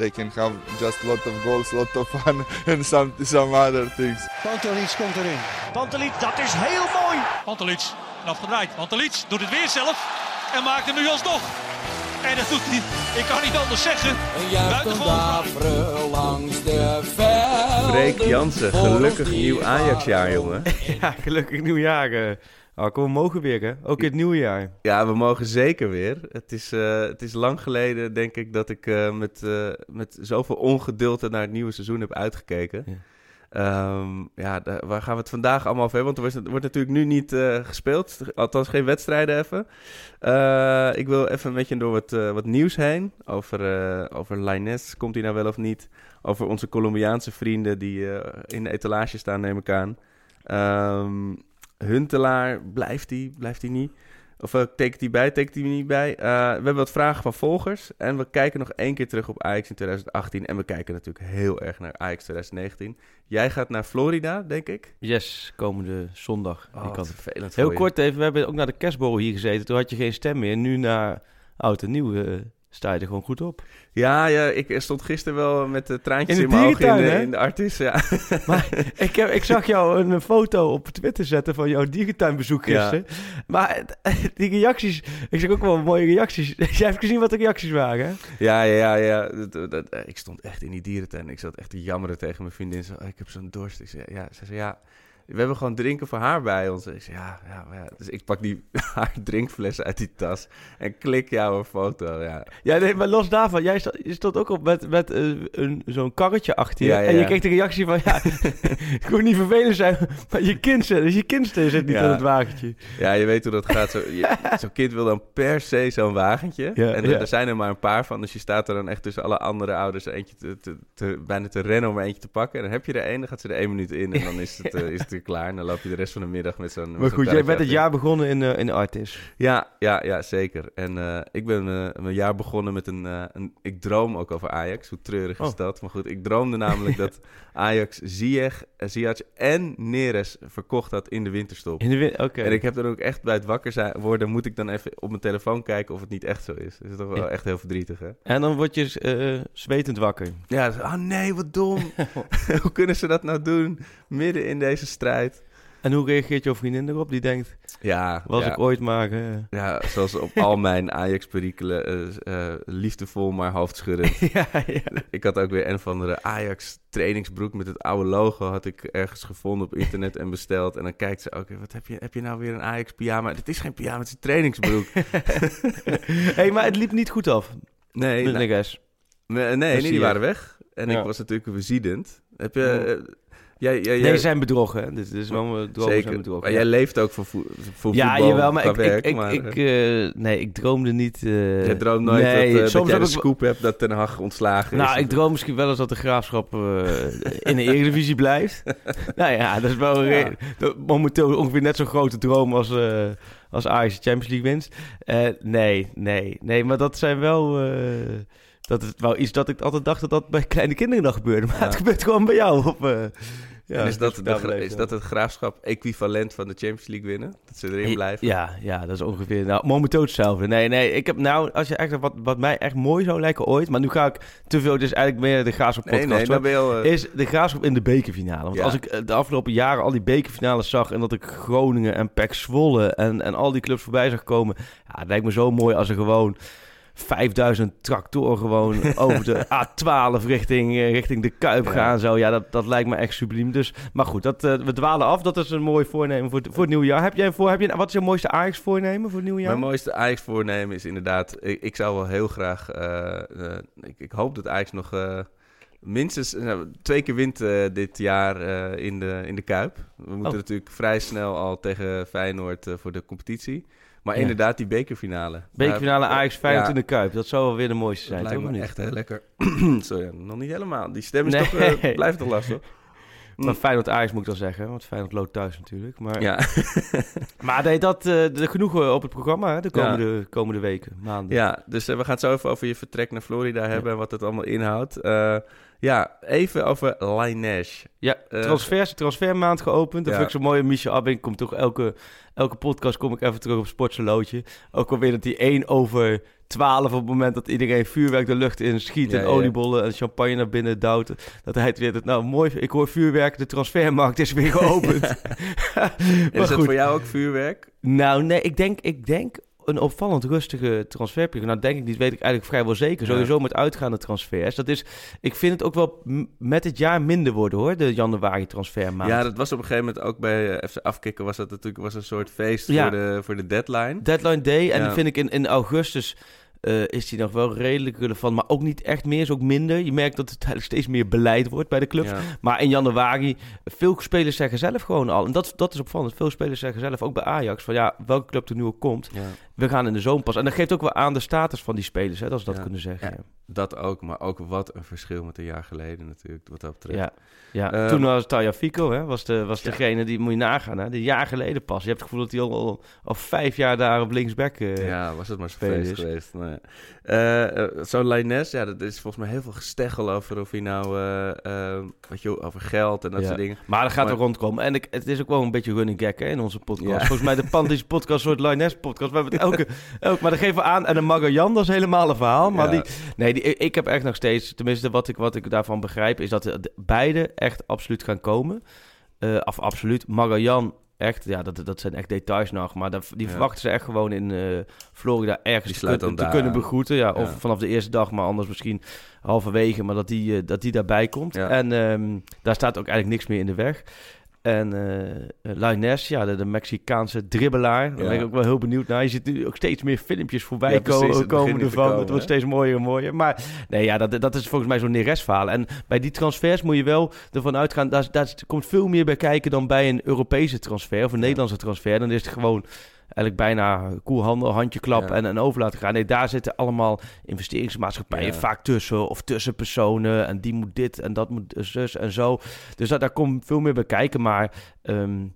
They can have just lot of goals, lot of fun, and some some other things. Pantelic komt erin. Pantelic, dat is heel mooi. Pantelic, afgedraaid. Pantelic doet het weer zelf en maakt hem nu alsnog. En dat doet hij, ik kan niet anders zeggen. Buitengewoon langs de velden. Freek Jansen, gelukkig nieuw Ajax-jaar, jongen. Ja, gelukkig nieuwjaar. Eh. Oh, we mogen weer, hè? Ook in het nieuwe jaar. Ja, we mogen zeker weer. Het is, eh, het is lang geleden, denk ik, dat ik eh, met, eh, met zoveel ongeduld naar het nieuwe seizoen heb uitgekeken. Ja. Ehm, ja, waar gaan we het vandaag allemaal over hebben? Want er wordt, er wordt natuurlijk nu niet gespeeld. Althans, geen wedstrijden even. Ik wil even met je door wat, wat nieuws heen. Over, over Lainez, komt hij nou wel of niet? Over onze Colombiaanse vrienden die in de etalage staan, neem ik aan. Ehm, Huntelaar, blijft hij? Blijft hij niet? Of uh, tekent hij bij, tekent hij niet bij? Eh, we hebben wat vragen van volgers. En we kijken nog één keer terug op Ajax in 2018. En we kijken natuurlijk heel erg naar Ajax 2019. Jij gaat naar Florida, denk ik. Yes, komende zondag. Oh, vervelend Heel kort even, we hebben ook naar de kerstborrel hier gezeten. Toen had je geen stem meer. Nu na oud en nieuw eh, sta je er gewoon goed op. Ja, ja, ik stond gisteren wel met de traantjes In in, de mijn ogen in de, in de Artis. Ja. Maar ik, heb, ik zag jou een foto op Twitter zetten van jouw dierentuinbezoek Ja. gisteren. Maar eh, die reacties, ik zag ook wel mooie reacties. Jij hebt gezien wat de reacties waren, hè? Ja, ja, ja. ja. Dat, eh, ik stond echt in die dierentuin. Ik zat echt te jammeren tegen mijn vriendin. Zo, "Oh, ik heb zo'n dorst. Ik zei, ja. Ze zei, ja, we hebben gewoon drinken voor haar bij ons. Ik zei, ja, ja. Dus ik pak die haar drinkfles uit die tas en klik jouw foto. Ja, Ja, nee, maar los daarvan, jij stond, je stond ook op met, met eh, een, zo'n karretje achter je. Ja, ja, En je kreeg de reactie van, ja, het kon niet vervelend zijn, maar je kind zit, dus je kind zit niet aan het wagentje. ja je weet hoe dat gaat. Zo- Zo'n kind wil dan per se zo'n wagentje. Ja, en er, er zijn er maar een paar van. Dus je staat er dan echt tussen alle andere ouders eentje te, te, te- bijna te rennen om er eentje te pakken. En dan heb je er één, dan gaat ze er één minuut in. En dan is het, eh, is het klaar. En dan loop je de rest van de middag met zo'n met Maar zo'n goed, jij bent het jaar begonnen in, eh, in Artis. Ja, ja, ja, zeker. En eh, ik ben eh, mijn jaar begonnen met een, een... Ik droom ook over Ajax. Hoe treurig is Oh. dat? Maar goed, ik droomde namelijk dat Ajax Ziyech, Ziyech en Neres verkocht had in de winterstop. In de win- Oké. En ik heb dan ook echt bij het wakker zijn, worden... moet ik dan even op mijn telefoon kijken of het niet echt zo is. Dat is toch wel Ja. echt heel verdrietig, hè? En dan word je zwetend wakker. Ja, dus, oh nee, wat dom. Hoe kunnen ze dat nou doen? Midden in deze strijd. En hoe reageert jouw vriendin erop? Die denkt, Ja, was ja. ik ooit maar... eh, Ja, zoals op al mijn Ajax-perikelen, eh, eh, liefdevol maar hoofdschuddend. ja, ja. Ik had ook weer een van de Ajax trainingsbroek met het oude logo had ik ergens gevonden op internet en besteld. En dan kijkt ze ook, wat heb je, heb je nou weer een Ajax pyjama? Dit is geen pyjama, het is een trainingsbroek. hey, maar het liep niet goed af. Nee, met nou, nee, nee, zie die waren weg. En ik was natuurlijk beziedend. Heb je... Ja. jij, jij, Nee, ze zijn bedroggen. hè. Dit is wel zijn zeker. bedroggen. Maar jij leeft ook voor, vo- voor ja, voetbal jawel, maar ik, werk. ik, ik, maar, ik, eh, eh, nee, ik droomde niet... eh, jij droomt nooit nee, dat, eh, soms dat jij heb de ik- scoop hebt dat Ten Hag ontslagen is. Nou, ik droom misschien wel eens dat de Graafschap in de Eredivisie blijft. nou ja, dat is wel Ja. momenteel ongeveer net zo'n grote droom als, als Ajax de Champions League winst. Eh, nee, nee, nee, maar dat zijn wel... dat is wel iets dat ik altijd dacht dat dat bij kleine kinderen nog gebeurde. Maar Ja. het gebeurt gewoon bij jou. Op, ja, en is dat, de, is dat het graafschap equivalent van de Champions League winnen? Dat ze erin blijven? Ja, ja, dat is ongeveer nou, momenteel hetzelfde. Nee, nee, ik heb nou, als je echt wat, wat mij echt mooi zou lijken ooit, maar nu ga ik te veel, dus eigenlijk meer de Graafschap Nee, podcast. nee, hoor, al... eh, is de Graafschap in de bekerfinale. Want Ja. als ik eh, de afgelopen jaren al die bekerfinales zag en dat ik Groningen en PEC Zwolle en, en al die clubs voorbij zag komen, ja, het lijkt me zo mooi als er gewoon 5000 tractoren gewoon over de A12 richting, eh, richting de Kuip Ja. gaan. Zo. Ja, dat, dat lijkt me echt subliem. Dus, maar goed, dat, eh, we dwalen af. Dat is een mooi voornemen voor, het- voor het nieuwe jaar. Heb jij voor, heb je, wat is je mooiste Ajax voornemen voor het nieuwe jaar? Mijn mooiste Ajax voornemen is inderdaad... Ik, ik zou wel heel graag... eh, ik, ik hoop dat Ajax nog minstens twee keer wint dit jaar in, de, in de Kuip. We moeten Oh. natuurlijk vrij snel al tegen Feyenoord voor de competitie. Maar Ja. inderdaad, die bekerfinale. Bekerfinale Ja, Ajax Feyenoord in de Kuip. Dat zou wel weer de mooiste Dat zijn, lijkt toch? me echt heel lekker. Sorry, nog niet helemaal. Die stem is Nee. toch, eh, blijft toch lastig? Maar Feyenoord Ajax moet ik dan zeggen, want Feyenoord loopt thuis natuurlijk. Maar, Ja. maar nee, dat eh, de, genoeg eh, op het programma hè, de komende, komende weken, maanden. Ja, dus eh, we gaan het zo even over je vertrek naar Florida hebben en wat het allemaal inhoudt. Eh, ja, even over Lineage. Ja, Eh, transfers, transfermaand geopend. Dat ja. vind ik zo mooi. Michel Abing komt toch elke, elke podcast kom ik even terug op Sportselootje. Ook alweer dat hij 1 over 12 op het moment dat iedereen vuurwerk de lucht in schiet Ja, en ja. oliebollen en champagne naar binnen duwt. Dat hij het weer, dat, nou mooi, ik hoor vuurwerk, de transfermarkt is weer geopend. is dat voor jou ook vuurwerk? Nou, nee, ik denk, ik denk een opvallend rustige transferperiode. Nou, denk ik niet, weet ik eigenlijk vrijwel zeker. Sowieso met uitgaande transfers. Dat is, ik vind het ook wel met het jaar minder worden hoor, de januari transfermaand. Ja, dat was op een gegeven moment ook bij eh, FC Afkikken was dat natuurlijk was een soort feest Ja. voor, de, voor de deadline. Deadline Day. En Ja. die vind ik in, in augustus eh, is die nog wel redelijk relevant. Maar ook niet echt meer, is ook minder. Je merkt dat het eigenlijk steeds meer beleid wordt bij de clubs. Ja. Maar in januari, veel spelers zeggen zelf gewoon al. En dat, dat is opvallend. Veel spelers zeggen zelf, ook bij Ajax, van ja, welke club er nu ook komt. Ja, We gaan in de zomer pas. En dat geeft ook wel aan de status van die spelers, hè, dat ze dat kunnen zeggen. Dat ook, maar ook wat een verschil met een jaar geleden natuurlijk, wat dat betreft. Ja, ja. Eh, toen was Taya Fico, hè, was, de, was degene die moet je nagaan. Hè, een jaar geleden pas. Je hebt het gevoel dat hij al, al, al vijf jaar daar op linksback eh Ja, was het maar feest geweest. Nou ja. Eh, Zo'n Lines, ja, dat is volgens mij heel veel gesteggel over of hij nou, eh, eh, weet je, over geld en dat soort dingen. Maar dat gaat Maar- er rondkomen. En ik, het is ook wel een beetje running gag hè, in onze podcast. Volgens mij de Pantische podcast, soort Lioness podcast. We hebben het elke, elke, maar dat geven we aan. En de Magajan, dat is helemaal een verhaal. Maar Ja. die, nee, die, ik heb echt nog steeds, tenminste wat ik, wat ik daarvan begrijp, is dat de, de- beide echt absoluut gaan komen. Eh of absoluut. Magajan, echt, ja, dat, dat zijn echt details nog. Maar dat, die Ja. verwachten ze echt gewoon in eh, Florida ergens te, daar kunnen begroeten. Ja, of Ja. vanaf de eerste dag, maar anders misschien halverwege. Maar dat die, eh, dat die daarbij komt. Ja. En ehm, daar staat ook eigenlijk niks meer in de weg. En Lioness, ja, de, de Mexicaanse dribbelaar. Daar ben ik ook wel heel benieuwd naar. Je ziet nu ook steeds meer filmpjes voorbij Ja, precies, komen, ervan. komen, het wordt steeds mooier en mooier. Maar nee, ja, dat, dat is volgens mij zo'n Neres-verhaal. En bij die transfers moet je wel ervan uitgaan... Daar, daar komt veel meer bij kijken dan bij een Europese transfer... of een. Nederlandse transfer. Dan is het gewoon eigenlijk bijna koelhandel, handje klap Ja. en, en over laten gaan. Nee, daar zitten allemaal investeringsmaatschappijen Ja. vaak tussen of tussenpersonen. En die moet dit en dat moet zus en zo. Dus dat, daar komt veel meer bij kijken. Maar ehm,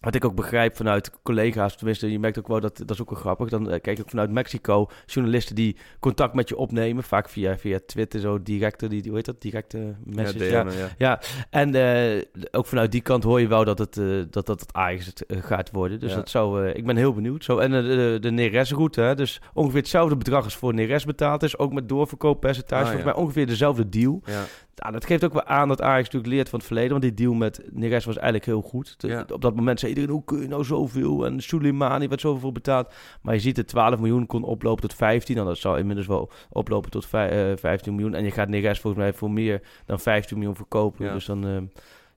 wat ik ook begrijp vanuit collega's, tenminste, je merkt ook wel dat dat is ook wel grappig. Dan eh, kijk ik ook vanuit Mexico journalisten die contact met je opnemen, vaak via, via Twitter, zo directe, die, hoe heet dat, directe message. ja, Ja, ja. ja, en eh, ook vanuit die kant hoor je wel dat het, eh, dat, dat het Ajax gaat worden. Dus Ja. dat zou, ik ben heel benieuwd. Zo, en de, de Neres-route, hè, dus ongeveer hetzelfde bedrag als voor Neres betaald is. Ook met doorverkooppercentage. Ah, Volgens mij ongeveer dezelfde deal. Ja. Nou, dat geeft ook wel aan dat Ajax natuurlijk leert van het verleden. Want die deal met Neres was eigenlijk heel goed. De- Ja. Op dat moment zei iedereen, hoe kun je nou zoveel? En Soleimani werd zoveel betaald. Maar je ziet het 12 miljoen kon oplopen tot 15. En dat zou inmiddels wel oplopen tot vij- eh, 15 miljoen. En je gaat Neres volgens mij voor meer dan 15 miljoen verkopen. Ja. Dus dan, eh,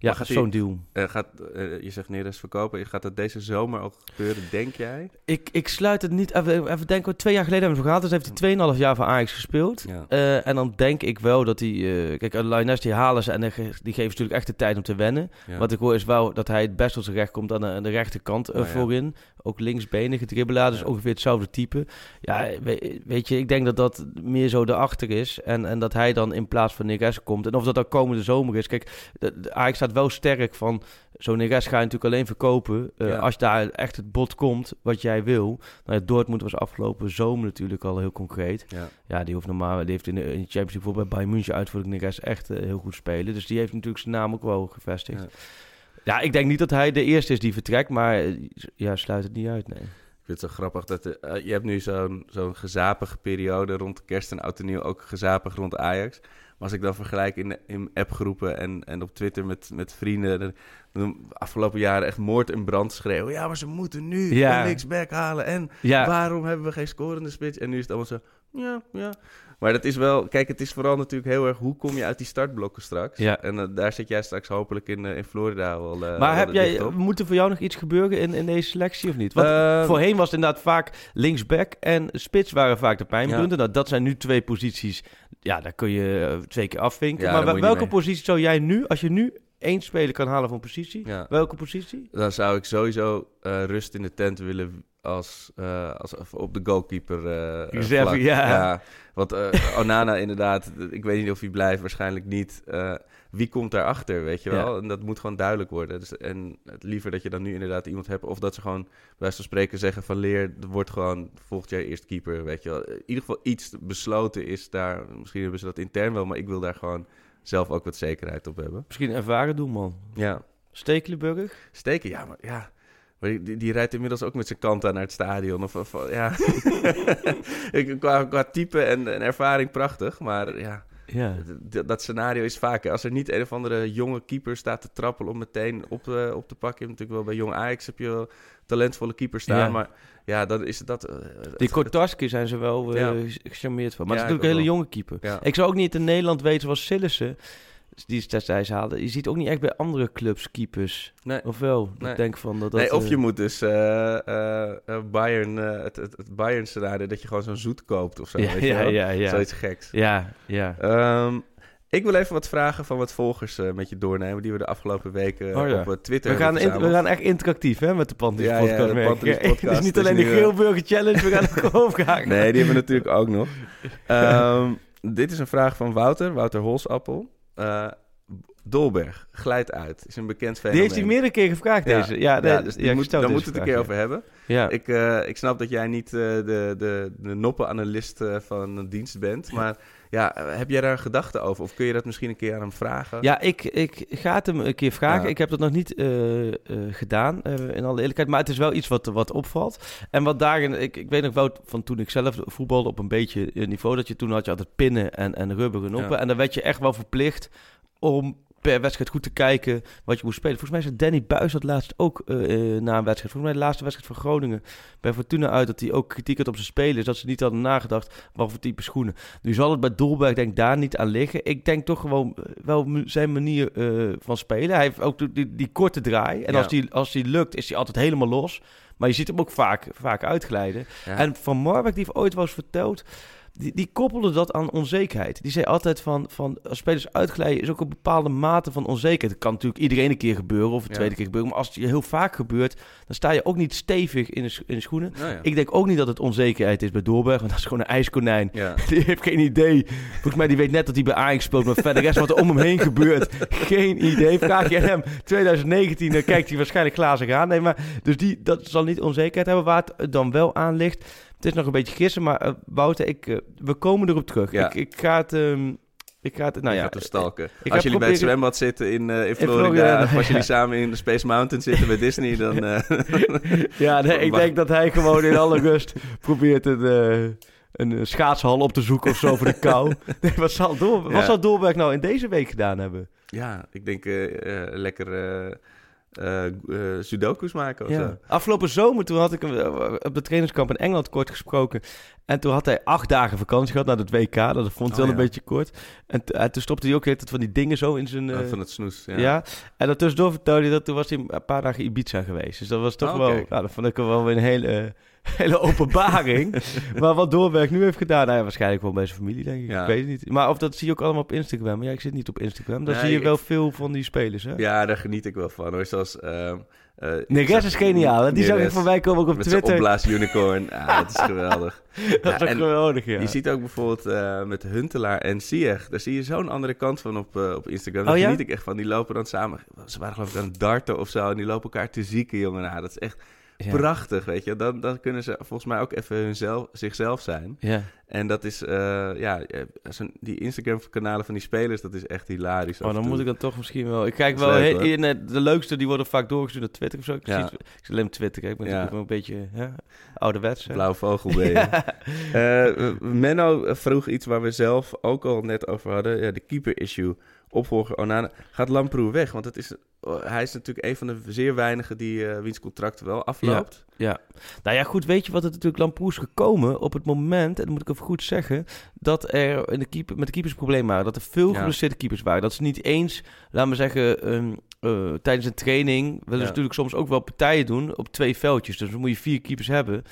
ja, gaat zo'n deal. Eh, gaat, eh, je zegt Neres verkopen. Gaat dat deze zomer ook gebeuren, denk jij? Ik, ik sluit het niet... Even, even denken, twee jaar geleden hebben we het gehad. Dus heeft hij 2,5 jaar voor Ajax gespeeld. Ja. Eh, en dan denk ik wel dat hij... kijk, Lioness die halen ze en die geven ze natuurlijk echt de tijd om te wennen. Ja. Wat ik hoor is wel dat hij het best tot zijn recht komt aan de, aan de rechterkant Oh, ja. voorin. Ook linksbenige dribbelaar, dus ongeveer hetzelfde type. Ja, we- weet je, ik denk dat dat meer zo erachter is. En, en dat hij dan in plaats van Neres komt. En of dat dan komende zomer is. Kijk, de, de Ajax staat wel sterk van... Zo'n Neres ga je natuurlijk alleen verkopen... Ja. als daar echt het bod komt wat jij wil. Nou, ja, Dortmund was afgelopen zomer natuurlijk al heel concreet. Ja. Ja, die hoeft normaal, die heeft in de, in de Champions League bijvoorbeeld bij Bayern München Neres echt eh, heel goed spelen. Dus die heeft natuurlijk zijn naam ook wel gevestigd. Ja. Ik denk niet dat hij de eerste is die vertrekt, maar eh, ja, sluit het niet uit, nee. Ik vind het zo grappig dat je hebt nu zo'n zo'n gezapige periode rond kerst en oud en nieuw, ook gezapig rond Ajax. Maar als ik dan vergelijk in, in appgroepen en, en op Twitter met, met vrienden, dan afgelopen jaren echt moord en brand schreeuwen. Ja, maar ze moeten nu Ja. linksback halen en Ja, waarom hebben we geen scorende spits? En nu is het allemaal zo, ja, ja. Maar dat is wel, kijk, het is vooral natuurlijk heel erg, hoe kom je uit die startblokken straks? Ja. En eh, daar zit jij straks hopelijk in, eh, in Florida wel. eh, maar wel heb dicht jij, moet er voor jou nog iets gebeuren in, in deze selectie of niet? Want Eh, voorheen was het inderdaad vaak linksback en spits waren vaak de pijnpunten. Nou, dat zijn nu twee posities, ja, daar kun je eh, twee keer afvinken. Ja, maar welke positie zou jij nu, als je nu één speler kan halen van positie, Ja. welke positie? Dan zou ik sowieso eh, rust in de tent willen als, eh, als op de goalkeeper eh, Reserve, vlak. ja. Want eh, Onana inderdaad, ik weet niet of hij blijft, waarschijnlijk niet. Eh, wie komt daarachter, weet je wel? Ja. En dat moet gewoon duidelijk worden. Dus, en het liever dat je dan nu inderdaad iemand hebt... of dat ze gewoon bij wijze van spreken zeggen van... leer, wordt gewoon volgend jaar eerst keeper, weet je wel. In ieder geval iets besloten is daar... misschien hebben ze dat intern wel... maar ik wil daar gewoon zelf ook wat zekerheid op hebben. Misschien een ervaren doelman. Ja, Stekelenburg? steken, ja, maar ja... Die, die, rijdt inmiddels ook met zijn kant aan naar het stadion. Of, of ja. Ik- qua, qua type en, en ervaring prachtig. Maar ja, Ja. dat scenario is vaker. Als er niet een of andere jonge keeper staat te trappelen om meteen op, op te pakken. Natuurlijk wel bij jong Ajax heb je wel talentvolle keepers staan. Ja. Maar ja, dan is dat... eh, Die Kortarski zijn ze wel eh, Ja. gecharmeerd van. Maar het is natuurlijk een hele jonge keeper. Ik zou ook niet in Nederland weten zoals Sillissen, die ze destijds haalde. Je ziet ook niet echt bij andere clubs keepers. Nee. Of wel? Nee. Ik denk van dat dat... nee, of eh, je moet dus eh, eh, Bayern, eh, het, het, het Bayern scenario dat je gewoon zo'n zoet koopt of zo. Ja, weet je ja, wel? ja, ja. Zoiets geks. Ja, ja. Ehm, ik wil even wat vragen van wat volgers eh, met je doornemen... die we de afgelopen weken Oh ja. op Twitter We gaan, hebben in- we gaan echt interactief hè, met de Pantelis Ja, ja, podcast. de ik. Pantelis podcast Het is niet is alleen de Geelburger Challenge, we gaan ook overgaan. Nee, die hebben we natuurlijk ook nog. Ehm, dit is een vraag van Wouter, Wouter Holsappel. Eh, Dolberg, glijdt uit. Is een bekend Die fenomeen. heeft hij meerdere keer gevraagd, Ja. deze. Ja, Ja, dus die ja, moet, daar deze moeten we het een keer over hebben. Ja. Ik, eh, ik snap dat jij niet eh, de, de, de noppenanalist eh, van een dienst bent. Maar ja, heb jij daar gedachten over? Of kun je dat misschien een keer aan hem vragen? Ja, ik, ik ga het hem een keer vragen. Ik heb dat nog niet gedaan, in alle eerlijkheid. Maar het is wel iets wat, wat opvalt. En wat daarin, ik, ik weet nog wel van toen ik zelf voetbalde op een beetje niveau, dat je toen had je altijd pinnen en, en rubberen noppen. En dan werd je echt wel verplicht om per wedstrijd goed te kijken wat je moest spelen. Volgens mij zei Danny Buis dat laatst ook eh, eh, na een wedstrijd. Volgens mij de laatste wedstrijd van Groningen bij Fortuna uit dat hij ook kritiek had op zijn spelers. Dat ze niet hadden nagedacht wat voor type schoenen. Nu zal het bij Dolberg denk ik daar niet aan liggen. Ik denk toch gewoon eh, wel zijn manier van spelen. Hij heeft ook die, die korte draai. En Ja. als, die, als die lukt is hij altijd helemaal los. Maar je ziet hem ook vaak, vaak uitglijden. Ja. En Van Marwijk, die heeft ooit wel eens verteld... Die, die koppelde dat aan onzekerheid. Die zei altijd van, van als spelers uitglijden is ook een bepaalde mate van onzekerheid. Kan natuurlijk iedereen een keer gebeuren of een Ja. tweede keer gebeuren. Maar als het je heel vaak gebeurt, dan sta je ook niet stevig in de, in de schoenen. Nou ja. Ik denk ook niet dat het onzekerheid is bij Doorberg, want dat is gewoon een ijskonijn. Ja. Die heeft geen idee. Volgens mij die weet net dat hij bij Ajax speelt, maar verder de rest wat er om hem heen gebeurt. Geen idee. Vraag je hem 2019, dan kijkt hij waarschijnlijk glazig aan. Nee, maar dus die, dat zal niet onzekerheid hebben. Waar het dan wel aan ligt, het is nog een beetje gissen, maar eh, Wouter, ik, eh, we komen erop terug. Ja. Ik, ik ga het... ehm, ik ga het, nou ja, stalken. ik Als jullie bij het zwembad zitten in, eh, in Florida, Florida, of als jullie samen in de Space Mountain zitten bij Disney, dan... eh, Ja, nee, ik denk dat hij gewoon in alle rust probeert een, eh, een eh, schaatshal op te zoeken of zo voor de kou. Nee, wat zal, Door, Ja. wat zal Doorberg nou in deze week gedaan hebben? ja, ik denk eh, eh, lekker eh eh, eh, sudoku's maken of zo. Afgelopen zomer, toen had ik hem eh, op de trainingskamp in Engeland kort gesproken. En toen had hij acht dagen vakantie gehad naar het WK. Dat vond ik Oh, wel een ja. beetje kort. En, en toen stopte hij ook heel van die dingen zo in zijn... Oh, eh, van het snoes, ja. ja. en daartussendoor vertelde hij dat toen was hij een paar dagen Ibiza geweest. Dus dat was toch Oh, wel... Ja, dat vond ik wel weer een hele, hele openbaring. maar wat Doorberg nu heeft gedaan... Nou ja, waarschijnlijk wel bij zijn familie, denk ik. Ja. Ik weet het niet. Maar of dat zie je ook allemaal op Instagram. Ja, ik zit niet op Instagram. Daar Nee, zie je wel veel van die spelers, hè? Ja, daar geniet ik wel van hoor. Zoals... ehm eh, Neres is geniaal, hè? Die zag ik voorbij komen ook op Met Twitter. opblaas unicorn. Ja, dat is geweldig. Dat is ook en geweldig, ja. Je ziet ook bijvoorbeeld eh, met Huntelaar en Sieg. Daar zie je zo'n andere kant van op, eh, op Instagram. Daar Oh ja? geniet ik echt van. Die lopen dan samen. Ze waren geloof ik aan het darten of zo. En die lopen elkaar te zieken, jongen. Nou, dat is echt Ja. prachtig, weet je. Dan, dan kunnen ze volgens mij ook even hunzelf, zichzelf zijn. Ja. En dat is, eh, ja, eh, die Instagram-kanalen van die spelers, dat is echt hilarisch. Oh, dan moet ik dan toch misschien wel... Ik kijk wel... leuk, in, de leukste, die worden vaak doorgestuurd naar Twitter of zo. Ik, Ja. zie, ik zie alleen Twitter. Kijk, ik ben Ja. natuurlijk wel een beetje hè, ouderwets. Blauwe vogel ben je. Eh, Menno vroeg iets waar we zelf ook al net over hadden. Ja, de keeper-issue. Opvolger Onana. Gaat Lamproe weg? Want het is, oh, hij is natuurlijk een van de zeer weinigen die eh wiens contract wel afloopt. Ja. Nou ja, goed, weet je wat het natuurlijk Lamproes gekomen op het moment, en dat moet ik even goed zeggen, dat er in de keeper, met de keepers waren. Dat er veel Ja. geblesseerde keepers waren. Dat ze niet eens, laten we zeggen, ehm, eh, tijdens een training willen Ja. ze natuurlijk soms ook wel partijen doen op twee veldjes. Dus dan moet je vier keepers hebben.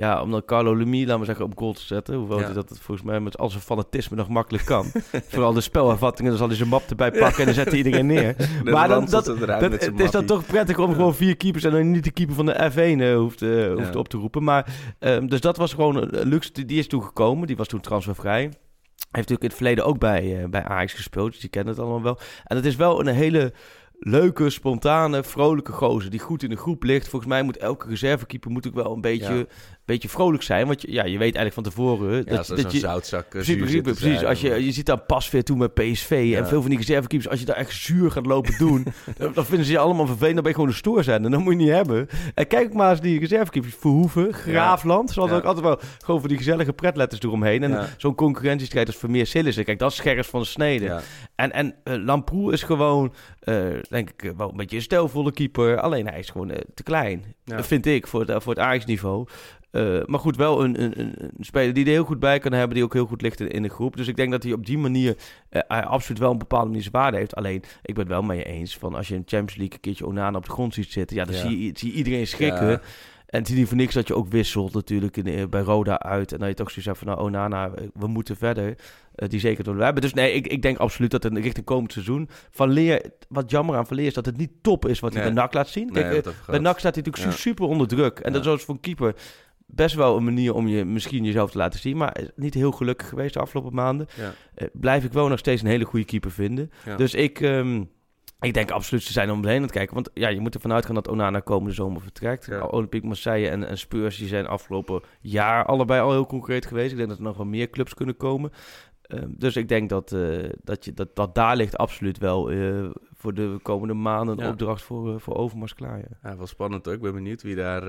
Ja, om dan Carlo Lemy, laten we zeggen, op goal te zetten. Hoewel Ja. hij dat het volgens mij met al zijn fanatisme nog makkelijk kan. Vooral de spelervattingen, dan zal hij zijn map erbij pakken en dan zet hij iedereen neer. De maar dan, dat, het dat, is dan toch prettig om gewoon vier keepers en dan niet de keeper van de F1 eh, hoeft, eh, hoeft Ja. op te roepen. Maar, ehm, dus dat was gewoon een luxe, die- is toen gekomen. Die was toen transfervrij. Hij heeft natuurlijk in het verleden ook bij, eh, bij Ajax gespeeld, dus die kennen het allemaal wel. En het is wel een hele leuke, spontane, vrolijke gozer die goed in de groep ligt. Volgens mij moet elke reservekeeper moet ook wel een beetje. Beetje vrolijk zijn. Want je, ja, je weet eigenlijk van tevoren Ja, dat, dat je... zoutzak eh, Precies, precies, precies. Als je, dan- je ziet daar pas weer toe met PSV Ja. en veel van die reservekeepers. Als je daar echt zuur gaat lopen doen, dan, dan vinden ze je allemaal vervelend. Dan ben je gewoon een stoer zijn. En dat moet je niet hebben. En kijk maar eens die reservekeepers. Verhoeven, Graafland. Ze hadden Ja. ook altijd wel gewoon voor die gezellige pretletters eromheen. En zo'n concurrentiestrijd als Vermeer Sillissen. Kijk, dat is scherp van de snede. En, en eh, Lamproe is gewoon, eh, denk ik, eh, wel een beetje een stijlvolle keeper. Alleen hij is gewoon eh, te klein, vind ik, voor het, voor het Ajax-niveau. Eh, maar goed, wel een, een, een, speler die er heel goed bij kan hebben, die ook heel goed ligt in, in de groep. Dus ik denk dat hij op die manier hij absoluut wel een bepaalde manier zijn waarde heeft. Alleen, ik ben het wel met je eens van als je in de Champions League een keertje Onana op de grond ziet zitten, ja, dan Ja. Zie, je, zie iedereen schrikken. Ja. En het is niet voor niks dat je ook wisselt natuurlijk in, eh, bij Roda uit. En dat je toch zoiets hebt van, nou, Onana, we moeten verder. die zeker door we hebben. Dus nee, ik, ik denk absoluut dat het richting komend seizoen... Van Leer, wat jammer aan Van Leer is dat het niet top is wat hij bij NAC laat zien. Kijk, bij. NAC staat hij natuurlijk Ja. super onder druk. En Ja. dat is voor een keeper best wel een manier om je misschien jezelf te laten zien. Maar niet heel gelukkig geweest de afgelopen maanden. Ja. Eh, blijf ik wel nog steeds een hele goede keeper vinden. Ja. Dus ik... ehm, ik denk absoluut ze zijn om heen aan het kijken. Want ja, je moet ervan uitgaan dat Onana komende zomer vertrekt. Ja. Olympique Marseille en, en Spurs die zijn afgelopen jaar allebei al heel concreet geweest. Ik denk dat er nog wel meer clubs kunnen komen. Ehm, dus ik denk dat, eh, dat, je, dat, dat daar ligt absoluut wel eh, voor de komende maanden een Ja. opdracht voor, voor Overmars klaar. Ja. Ja, wel spannend hoor. Ik ben benieuwd wie daar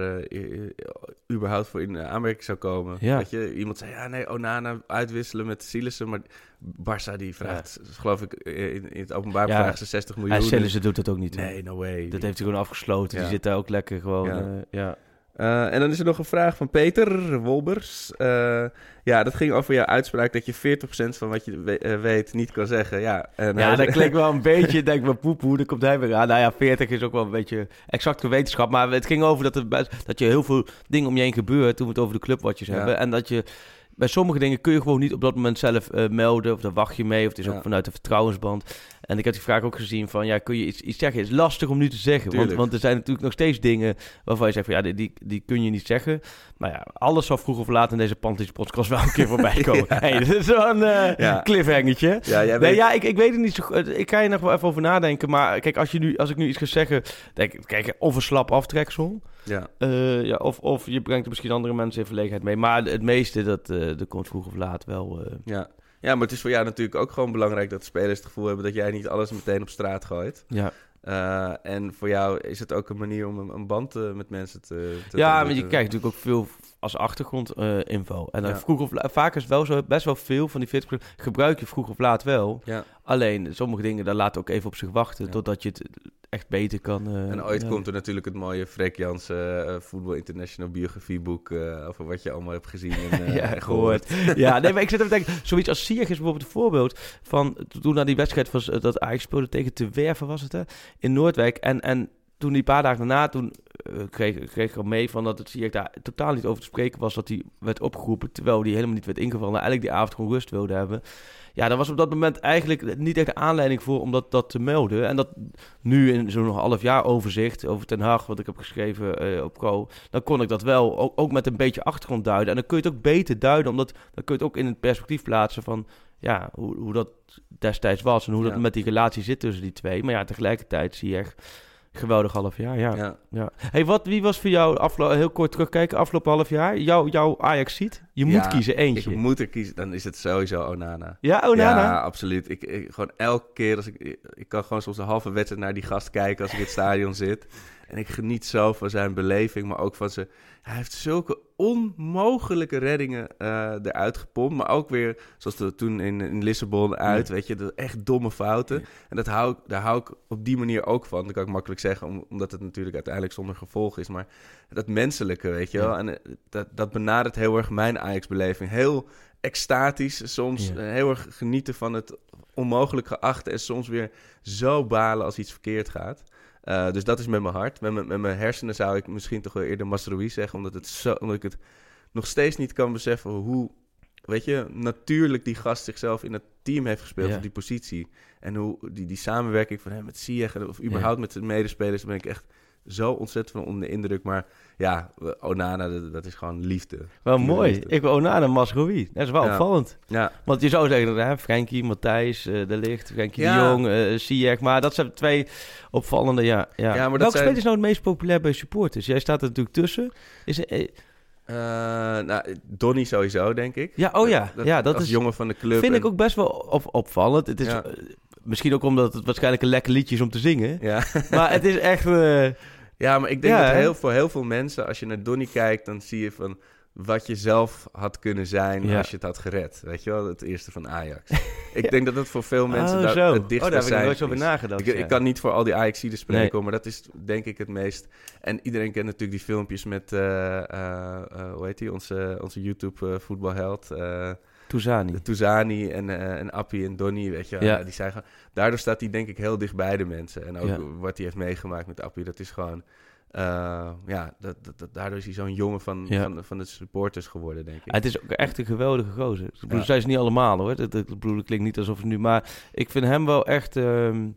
überhaupt voor in aanmerking zou komen. Ja. Dat je iemand zei, ja nee, Onana uitwisselen met Sillissen, maar Barça die vraagt, geloof ik, in, in het openbaar Ja. vragen ze 60 miljoen. En Sillissen doet dat ook niet. Nee, no way. Dat heeft hij gewoon afgesloten. Ja. Die zit daar ook lekker gewoon. Ja. eh, ja. Eh, en dan is er nog een vraag van Peter Wolbers. Eh, ja, dat ging over jouw uitspraak dat je 40% van wat je we- eh, weet niet kan zeggen. Ja, en Ja, dat klinkt wel een beetje, denk ik, maar poepoe, dan komt hij weer aan. Nou ja, 40 is ook wel een beetje exacte wetenschap. Maar het ging over dat, er best, dat je heel veel dingen om je heen gebeurt, toen we het over de clubwatches Ja. hebben. En dat je, bij sommige dingen kun je gewoon niet op dat moment zelf melden, of daar wacht je mee, of het is Ja. ook vanuit de vertrouwensband. En ik heb die vraag ook gezien van, ja, kun je iets, iets zeggen? Het is lastig om nu te zeggen, want, want er zijn natuurlijk nog steeds dingen waarvan je zegt van, ja, die, die, die kun je niet zeggen. Maar ja, alles zal vroeg of laat in deze Panties podcast wel een keer voorbij komen. Ja. hey, dat is wel een eh Ja. cliffhangertje. ja, jij Nee, weet- ja, ik, ik weet het niet zo goed. Ik ga je nog wel even over nadenken. Maar kijk, als, je nu, als ik nu iets ga zeggen... Denk, kijk, of een slap aftreksel. ja. eh, ja, of, of je brengt er misschien andere mensen in verlegenheid mee. Maar het meeste, dat, dat komt vroeg of laat wel... Ja. Ja, maar het is voor jou natuurlijk ook gewoon belangrijk dat de spelers het gevoel hebben dat jij niet alles meteen op straat gooit. ja, Eh, en voor jou is het ook een manier om een, een band eh, met mensen te... te ja maar je krijgt natuurlijk ook veel als achtergrondinfo. en dan Ja. vroeg of. Vaak is wel zo, best wel veel van die 40% gebruik je vroeg of laat wel. Ja. Alleen, sommige dingen, daar laat ook even op zich wachten... Ja. totdat je het echt beter kan... eh, En ooit ja. komt er natuurlijk het mooie Freek Jansen eh, Voetbal International biografieboek eh, over wat je allemaal hebt gezien en, ja, gehoord. Ja, nee, maar ik zit even te denken, zoiets als Sieg is bijvoorbeeld een voorbeeld van toen naar die wedstrijd was dat Ajax speelde tegen Te Werven was het hè, in Noordwijk en en toen die paar dagen daarna toen kreeg, kreeg ik al mee van dat het Sieg daar totaal niet over te spreken was dat hij werd opgeroepen terwijl die helemaal niet werd ingevallen, en eigenlijk die avond gewoon rust wilde hebben. Ja, daar was op dat moment eigenlijk niet echt de aanleiding voor om dat, dat te melden. En dat nu in zo'n half jaar overzicht over Ten Hag, wat ik heb geschreven eh, op Go, dan kon ik dat wel ook, ook met een beetje achtergrond duiden. En dan kun je het ook beter duiden, omdat dan kun je het ook in het perspectief plaatsen van ja, hoe, hoe dat destijds was en hoe Ja. dat met die relatie zit tussen die twee. Maar ja, tegelijkertijd zie je echt geweldig half jaar. Ja, ja. Ja. Hey, wat, wie was voor jou, aflo- heel kort terugkijken, afgelopen half jaar, jouw, jouw Ajax ziet? Je moet Ja, kiezen eentje. Ik moet er kiezen, dan is het sowieso Onana. Ja, Onana? Ja, absoluut. Ik, ik, gewoon elke keer als ik, ik... ik kan gewoon soms een halve wedstrijd naar die gast kijken als ik in het stadion zit. En ik geniet zo van zijn beleving, maar ook van zijn... Hij heeft zulke onmogelijke reddingen eh, eruit gepompt. Maar ook weer, zoals de, toen in, in Lissabon uit, weet je, de echt domme fouten. En dat hou, ik- daar hou ik op die manier ook van. Dat kan ik makkelijk zeggen, om- omdat het natuurlijk uiteindelijk zonder gevolg is. Maar dat menselijke, weet je wel. Ja. En eh, dat, dat benadert heel erg mijn Ajax-beleving. Heel extatisch, soms eh, heel erg genieten van het onmogelijk geachte... en soms weer zo balen als iets verkeerd gaat. Eh, dus dat is met mijn hart. Met mijn, met mijn hersenen zou ik misschien toch wel eerder Masrowi zeggen... omdat, het zo, omdat ik het nog steeds niet kan beseffen hoe, weet je, natuurlijk die gast zichzelf in het team heeft gespeeld Ja. op die positie. En hoe die, die samenwerking van hem met en of überhaupt met zijn medespelers, daar ben ik echt zo ontzettend van onder de indruk. Maar ja, Onana, dat, dat is gewoon liefde. Wel Pure mooi. liefde. Ik wil Onana Masrowi. Dat is wel Ja. opvallend. Ja, Want je zou zeggen, hè, Frenkie, Matthijs, eh, De Ligt, Frenkie Ja. de Jong, Ziyech. Maar dat zijn twee opvallende, ja. ja. Ja, maar dat Welke zijn- is nou het meest populair bij supporters? Jij staat er natuurlijk tussen. Is, eh, Eh, nou, Donny sowieso, denk ik. ja, oh ja. ja, dat als is, jongen van de club. vind en- ik ook best wel op, opvallend. Het is Ja. Misschien ook omdat het waarschijnlijk een lekker liedje is om te zingen. Ja. Maar het is echt... eh, Ja, maar ik denk Ja, dat heel, voor heel veel mensen, als je naar Donny kijkt, dan zie je van wat je zelf had kunnen zijn Ja. als je het had gered. Weet je wel, het eerste van Ajax. ik denk dat dat voor veel mensen oh, daar het oh, dichtst daar heb ik nooit zo over nagedacht. Ik, ja. ik kan niet voor al die Ajaxiden spreken, Nee. maar dat is denk ik het meest. En iedereen kent natuurlijk die filmpjes met, eh, eh, hoe heet die, onze, onze YouTube-voetbalheld. eh Touzani. Touzani en, eh en Appie en Donny, weet je wel. Ja. Ja, die zijn gewoon, daardoor staat hij denk ik heel dicht bij de mensen. En ook Ja. wat hij heeft meegemaakt met Appie, dat is gewoon... eh, ja, dat, dat, dat- daardoor is hij zo'n jongen van, Ja. van, van de supporters geworden, denk ik. Het is ook echt een geweldige gozer. Ik bedoel, Ja. zij is niet allemaal hoor. Dat, dat, ik bedoel, het klinkt niet alsof het nu... Maar ik vind hem wel echt... ehm,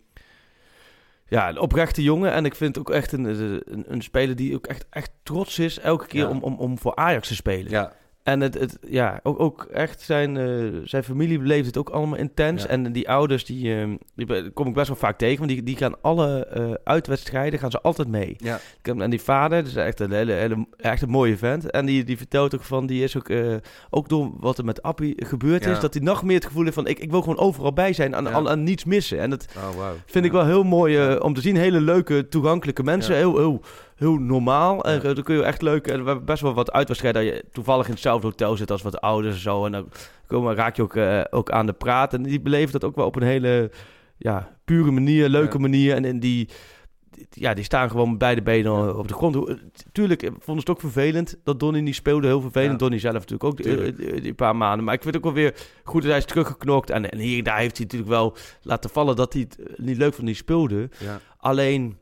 ja, een oprechte jongen. En ik vind ook echt een, een, een speler die ook echt, echt trots is... elke keer om, om, om voor Ajax te spelen. Ja, En het, het, ja, ook, ook echt zijn, eh, zijn familie beleeft het ook allemaal intens. Ja. En die ouders, die, ehm, die kom ik best wel vaak tegen. Want die, die gaan alle eh, uitwedstrijden gaan ze altijd mee. ja, En die vader, dat is echt een, hele, hele, echt een mooie vent. En die, die vertelt ook van, die is ook, eh, ook door wat er met Appie gebeurd Ja. is, dat hij nog meer het gevoel heeft van, ik, ik wil gewoon overal bij zijn en aan, aan niets missen. En dat oh wow. vind ik wel heel mooi om te zien. Hele leuke, toegankelijke mensen. Heel, heel, heel normaal. En Ja. eh, dan kun je echt leuk... En we hebben best wel wat uitwedstrijden dat je toevallig in hetzelfde hotel zit als wat ouders en zo. En dan komen, raak je ook, eh, ook aan de praat. En die beleven dat ook wel op een hele ja, pure manier, leuke Ja. manier. En, en die, die- ja, die staan gewoon met beide benen op de grond. Tuurlijk eh, ze het ook vervelend dat Donny niet speelde. Heel vervelend. Donny zelf natuurlijk ook die, die- die paar maanden. Maar ik vind het ook wel weer goed dat hij is teruggeknokt. En, en hier en daar heeft hij natuurlijk wel laten vallen dat hij het eh, niet leuk vond dat hij speelde. Alleen,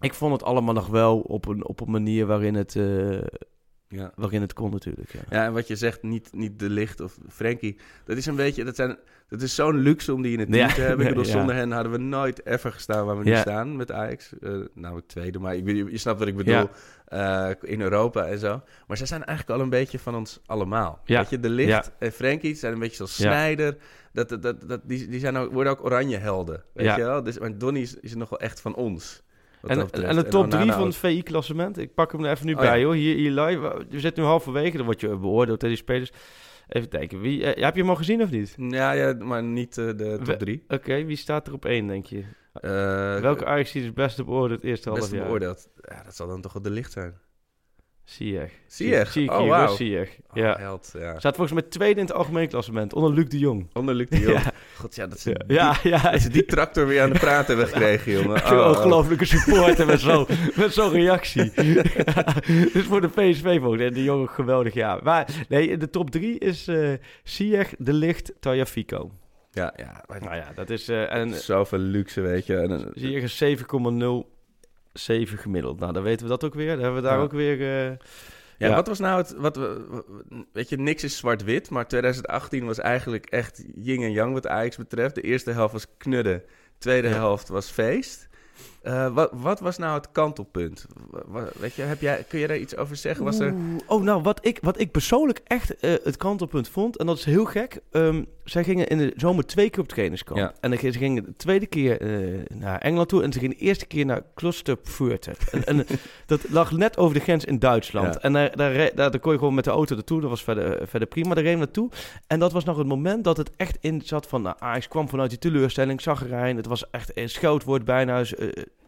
ik vond het allemaal nog wel op een, op een manier waarin het, eh, Ja. waarin het kon natuurlijk. Ja. ja, en wat je zegt, niet, niet de licht of Frenkie. Dat is een beetje, dat, zijn, dat is zo'n luxe om die in het team Ja. te hebben. Ik bedoel, zonder hen hadden we nooit ever gestaan waar we nu staan met Ajax. Eh namelijk tweede, maar ik, je, je snapt wat ik bedoel. eh, in Europa en zo. Maar zij zijn eigenlijk al een beetje van ons allemaal. Weet je, de licht en Frenkie zijn een beetje zoals. Snijder. Dat, dat, dat, dat, die die zijn ook, worden ook oranje helden. Weet Ja. je wel? Dus, maar Donny is, is nog wel echt van ons. En, en de top 3 Onana van het VI-klassement. Ik pak hem er even nu Oh, bij ja. hoor. Hier, hier live. We zitten nu halverwege. Dan word je beoordeeld door die spelers. Even kijken. Wie, eh, heb je hem al gezien of niet? Ja, ja, maar niet eh, de top 3. Oké, wie staat er op één, denk je? Uh, Welke Ajax is het beste beoordeeld het eerste half beste jaar? beoordeeld? Ja, dat zal dan toch wel de licht zijn. Sieg. Sieg. Sieg. Oh, wow. Sieg. Oh, ja. Oh, held, ja. Volgens mij tweede in het algemeen klassement. Onder Luc de Jong. Onder Luc de Jong. ja. God, ja, dat ze, ja, die, ja. Dat die tractor weer aan de praten hebben gekregen, jongen. Oh, ongelofelijke support en met zo'n zo reactie. dus voor de PSV volgens de jongen geweldig, ja. Maar nee, de top drie is uh, De Licht, Tajafico. Ja, ja. Nou ja, dat is... Uh, en, Zoveel luxe, weet je. En, eh, Sieg is 7,0 7 gemiddeld. Nou, dan weten we dat ook weer. Dan hebben we daar ook weer... Eh, ja, wat was nou het... Wat, weet je, niks is zwart-wit, maar 2018 was eigenlijk echt yin en yang wat Ajax betreft. De eerste helft was knudden, tweede helft was feest. Eh, wat, wat was nou het kantelpunt? Wa- wa- Weet je, heb jij, kun je daar iets over zeggen? Was er... Oh, nou, wat ik, wat ik persoonlijk echt eh, het kantelpunt vond, en dat is heel gek. ehm, zij gingen in de zomer twee keer op trainingskamp. Ja. En ze gingen de tweede keer eh, naar Engeland toe en ze gingen de eerste keer naar Klosterfurte. en, en dat lag net over de grens in Duitsland. Ja. En daar, daar, daar, daar kon je gewoon met de auto naartoe. Dat was verder, verder prima. Daar reden we naartoe. En dat was nog het moment dat het echt in zat van... Nou, Ajax kwam vanuit die teleurstelling, zaggerijn. Het was echt een scheldwoord bijna.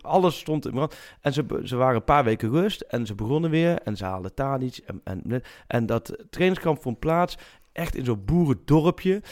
Alles stond in brand. En ze, ze waren een paar weken rust en ze begonnen weer. En ze haalden Tadic. En, en, en dat trainingskamp vond plaats echt in zo'n boerendorpje.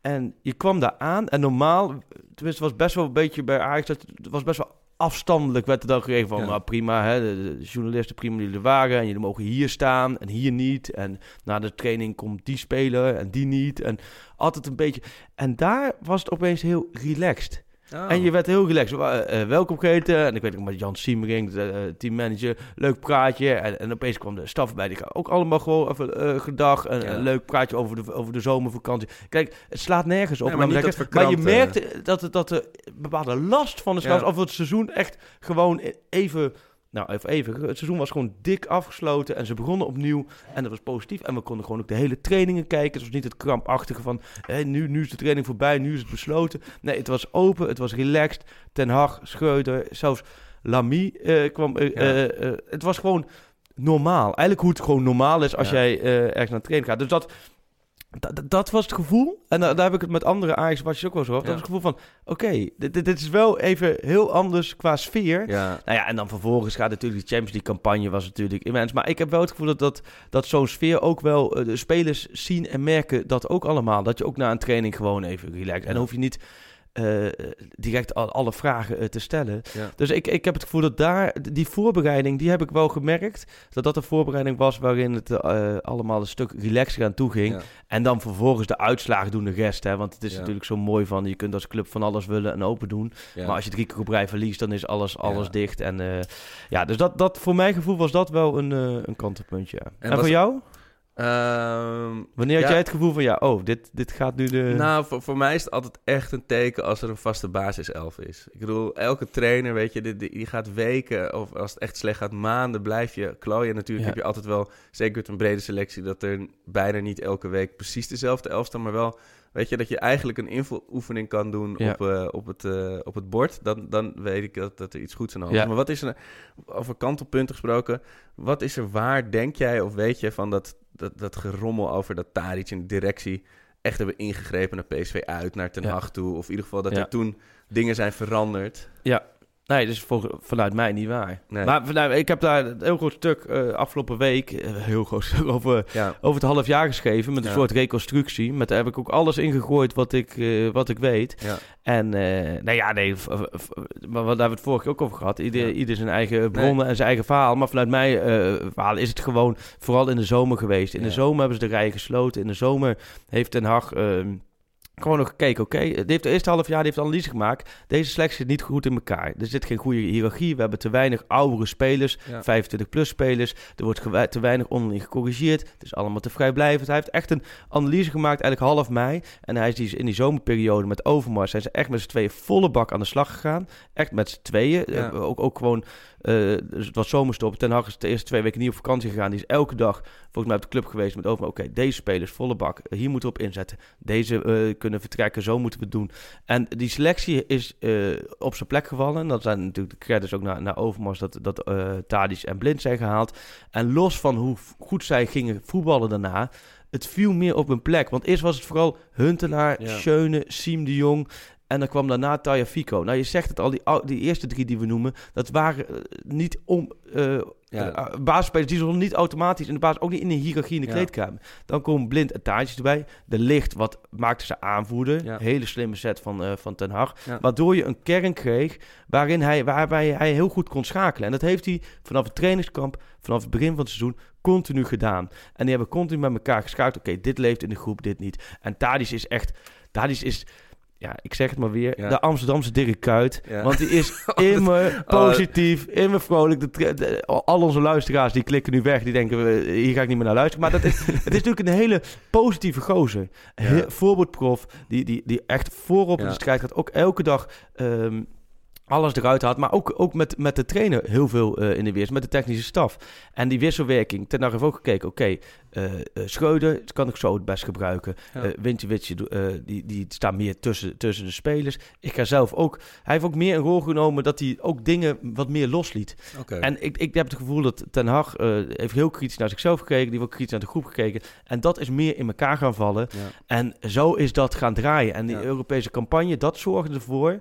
En je kwam daar aan en normaal... Tenminste, het was best wel een beetje bij Ajax... Het was best wel afstandelijk werd er dan gegeven van... Ja. Nou, prima, hè, de, de journalisten prima die er waren... en jullie mogen hier staan en hier niet. En na de training komt die speler en die niet. En altijd een beetje... En daar was het opeens heel relaxed. Oh. En je werd heel relaxed. Uh, welkom geheten. En ik weet nog met Jan Siemering, de uh, teammanager. Leuk praatje. En, en opeens kwam de staf bij. Die ook allemaal gewoon even uh, gedag. Een, leuk praatje over de, over de zomervakantie. Kijk, het slaat nergens op. maar, maar, je merkte dat, dat, dat de bepaalde last van de slag... of het seizoen echt gewoon even nou, even, even. Het seizoen was gewoon dik afgesloten en ze begonnen opnieuw. En dat was positief. En we konden gewoon ook de hele trainingen kijken. Het was niet het krampachtige van, hé, nu, nu is de training voorbij, nu is het besloten. Nee, het was open, het was relaxed. Ten Hag, Schreuder, zelfs Lamy uh, kwam. Uh, uh, het was gewoon normaal. Eigenlijk hoe het gewoon normaal is als jij ergens naar training gaat. Dus dat dat was het gevoel. En daar, heb ik het met andere Ajax watjes ook wel zo over. Dat was het gevoel van, oké, dit, dit, is wel even heel anders qua sfeer. Ja. Nou ja, en dan vervolgens gaat natuurlijk die Champions League campagne was natuurlijk immens. Maar ik heb wel het gevoel dat, dat, dat zo'n sfeer ook wel uh, de spelers zien en merken dat ook allemaal. Dat je ook na een training gewoon even relaxed. En dan hoef je niet uh, direct al, alle vragen uh, te stellen. Dus ik, ik heb het gevoel dat daar, die voorbereiding, die heb ik wel gemerkt. Dat dat een voorbereiding was waarin het uh, allemaal een stuk relaxer aan toe ging. Ja. En dan vervolgens de uitslagen doen de rest. Hè? Want het is ja. natuurlijk zo mooi van, je kunt als club van alles willen en open doen. Maar als je drie keer op rij verliest, dan is alles, alles dicht. En ja, dus dat, dat, voor mijn gevoel was dat wel een, een kantelpuntje. En, en voor jou? Um, Wanneer had jij het gevoel van, ja, oh, dit, dit gaat nu de... Nou, voor, voor mij is het altijd echt een teken als er een vaste basiself is. Ik bedoel, elke trainer, weet je, die, die gaat weken of als het echt slecht gaat, maanden blijf je klooien. Natuurlijk heb je altijd wel, zeker met een brede selectie, dat er bijna niet elke week precies dezelfde elf staan, maar wel Weet je, dat je eigenlijk een invuloefening kan doen op, uh, op, het, uh, op het bord. Dan, dan weet ik dat, dat er iets goeds aan de hand is. Maar wat is er, over kantelpunten gesproken, wat is er waar, denk jij of weet je van dat, dat, dat gerommel over dat Taric in de directie echt hebben ingegrepen naar PSV uit, naar Ten Hag toe? Of in ieder geval dat er toen dingen zijn veranderd? Ja, Nee, dus voor, vanuit mij niet waar. Maar vanuit, ik heb daar een heel groot stuk uh, afgelopen week, uh, heel groot stuk over, ja. over het half jaar geschreven. Met een ja. soort reconstructie. Met daar heb ik ook alles ingegooid wat ik, uh, wat ik weet. Ja. En nou ja, nee, maar wat daar hebben we het vorige keer ook over gehad. Ieder, ieder zijn eigen bronnen nee. en zijn eigen verhaal. Maar vanuit mij verhaal is het gewoon vooral in de zomer geweest. In de zomer hebben ze de rij gesloten. In de zomer heeft Den Haag ehm, gewoon nog gekeken, oké, okay, heeft de eerste half jaar heeft analyse gemaakt. Deze selectie zit niet goed in elkaar. Er zit geen goede hiërarchie. We hebben te weinig oudere spelers, 25 plus spelers. Er wordt te weinig onderling gecorrigeerd. Het is allemaal te vrijblijvend. Hij heeft echt een analyse gemaakt, eigenlijk half mei. En hij is die, in die zomerperiode met Overmars zijn ze echt met z'n tweeën volle bak aan de slag gegaan. Echt met z'n tweeën. Ja. Ook, ook gewoon uh, dus het was zomerstop. Ten Hag is de eerste twee weken niet op vakantie gegaan. Die is elke dag volgens mij op de club geweest met over. Oké, deze spelers volle bak. Hier moeten we op inzetten. Deze uh, kunnen vertrekken. Zo moeten we het doen. En die selectie is uh, op zijn plek gevallen. Dat zijn natuurlijk de credits ook naar, naar Overmars dat, dat Tadic en Blind zijn gehaald. En los van hoe goed zij gingen voetballen daarna het viel meer op een plek. Want eerst was het vooral Huntelaar, ja. Schöne, Siem de Jong. En dan kwam daarna Taya Fico. Nou, je zegt het al, die, die eerste drie die we noemen, dat waren uh, niet om. Uh, ja. uh, basisspelers die zullen niet automatisch in de basis, ook niet in de hiërarchie in de ja. kleedkamer. Dan komen blind en taartjes erbij. De licht, wat maakte ze aanvoerder. Ja. Hele slimme set van, van Ten Hag. Waardoor je een kern kreeg waarin hij, waarbij hij heel goed kon schakelen. En dat heeft hij vanaf het trainingskamp, vanaf het begin van het seizoen, continu gedaan. En die hebben continu met elkaar geschakeld. Oké, okay, dit leeft in de groep, dit niet. En Tadis is echt... Tadis is ja, ik zeg het maar weer, ja. de Amsterdamse Dirk Kuyt. Ja. Want die is immer positief, oh. immer vrolijk. De, de, al onze luisteraars die klikken nu weg, die denken, hier ga ik niet meer naar luisteren. Maar dat is, het is natuurlijk een hele positieve gozer. Ja. Voorbeeldprof, die, die, die echt voorop in de strijd gaat. Ook elke dag... Um, alles eruit had. Maar ook, ook met, met de trainer heel veel uh, in de weer. Met de technische staf. En die wisselwerking. Ten heeft ook gekeken. Oké, okay, uh, uh, Schreuder kan ik zo het best gebruiken. Ja. Uh, Wintje Witje, die, die staat meer tussen, tussen de spelers. Ik ga zelf ook... Hij heeft ook meer een rol genomen dat hij ook dingen wat meer losliet. Okay. En ik, ik heb het gevoel dat Ten Hag heeft heel kritisch naar zichzelf gekeken. Die heeft ook kritisch naar de groep gekeken. En dat is meer in elkaar gaan vallen. Ja. En zo is dat gaan draaien. En die ja. Europese campagne, dat zorgde ervoor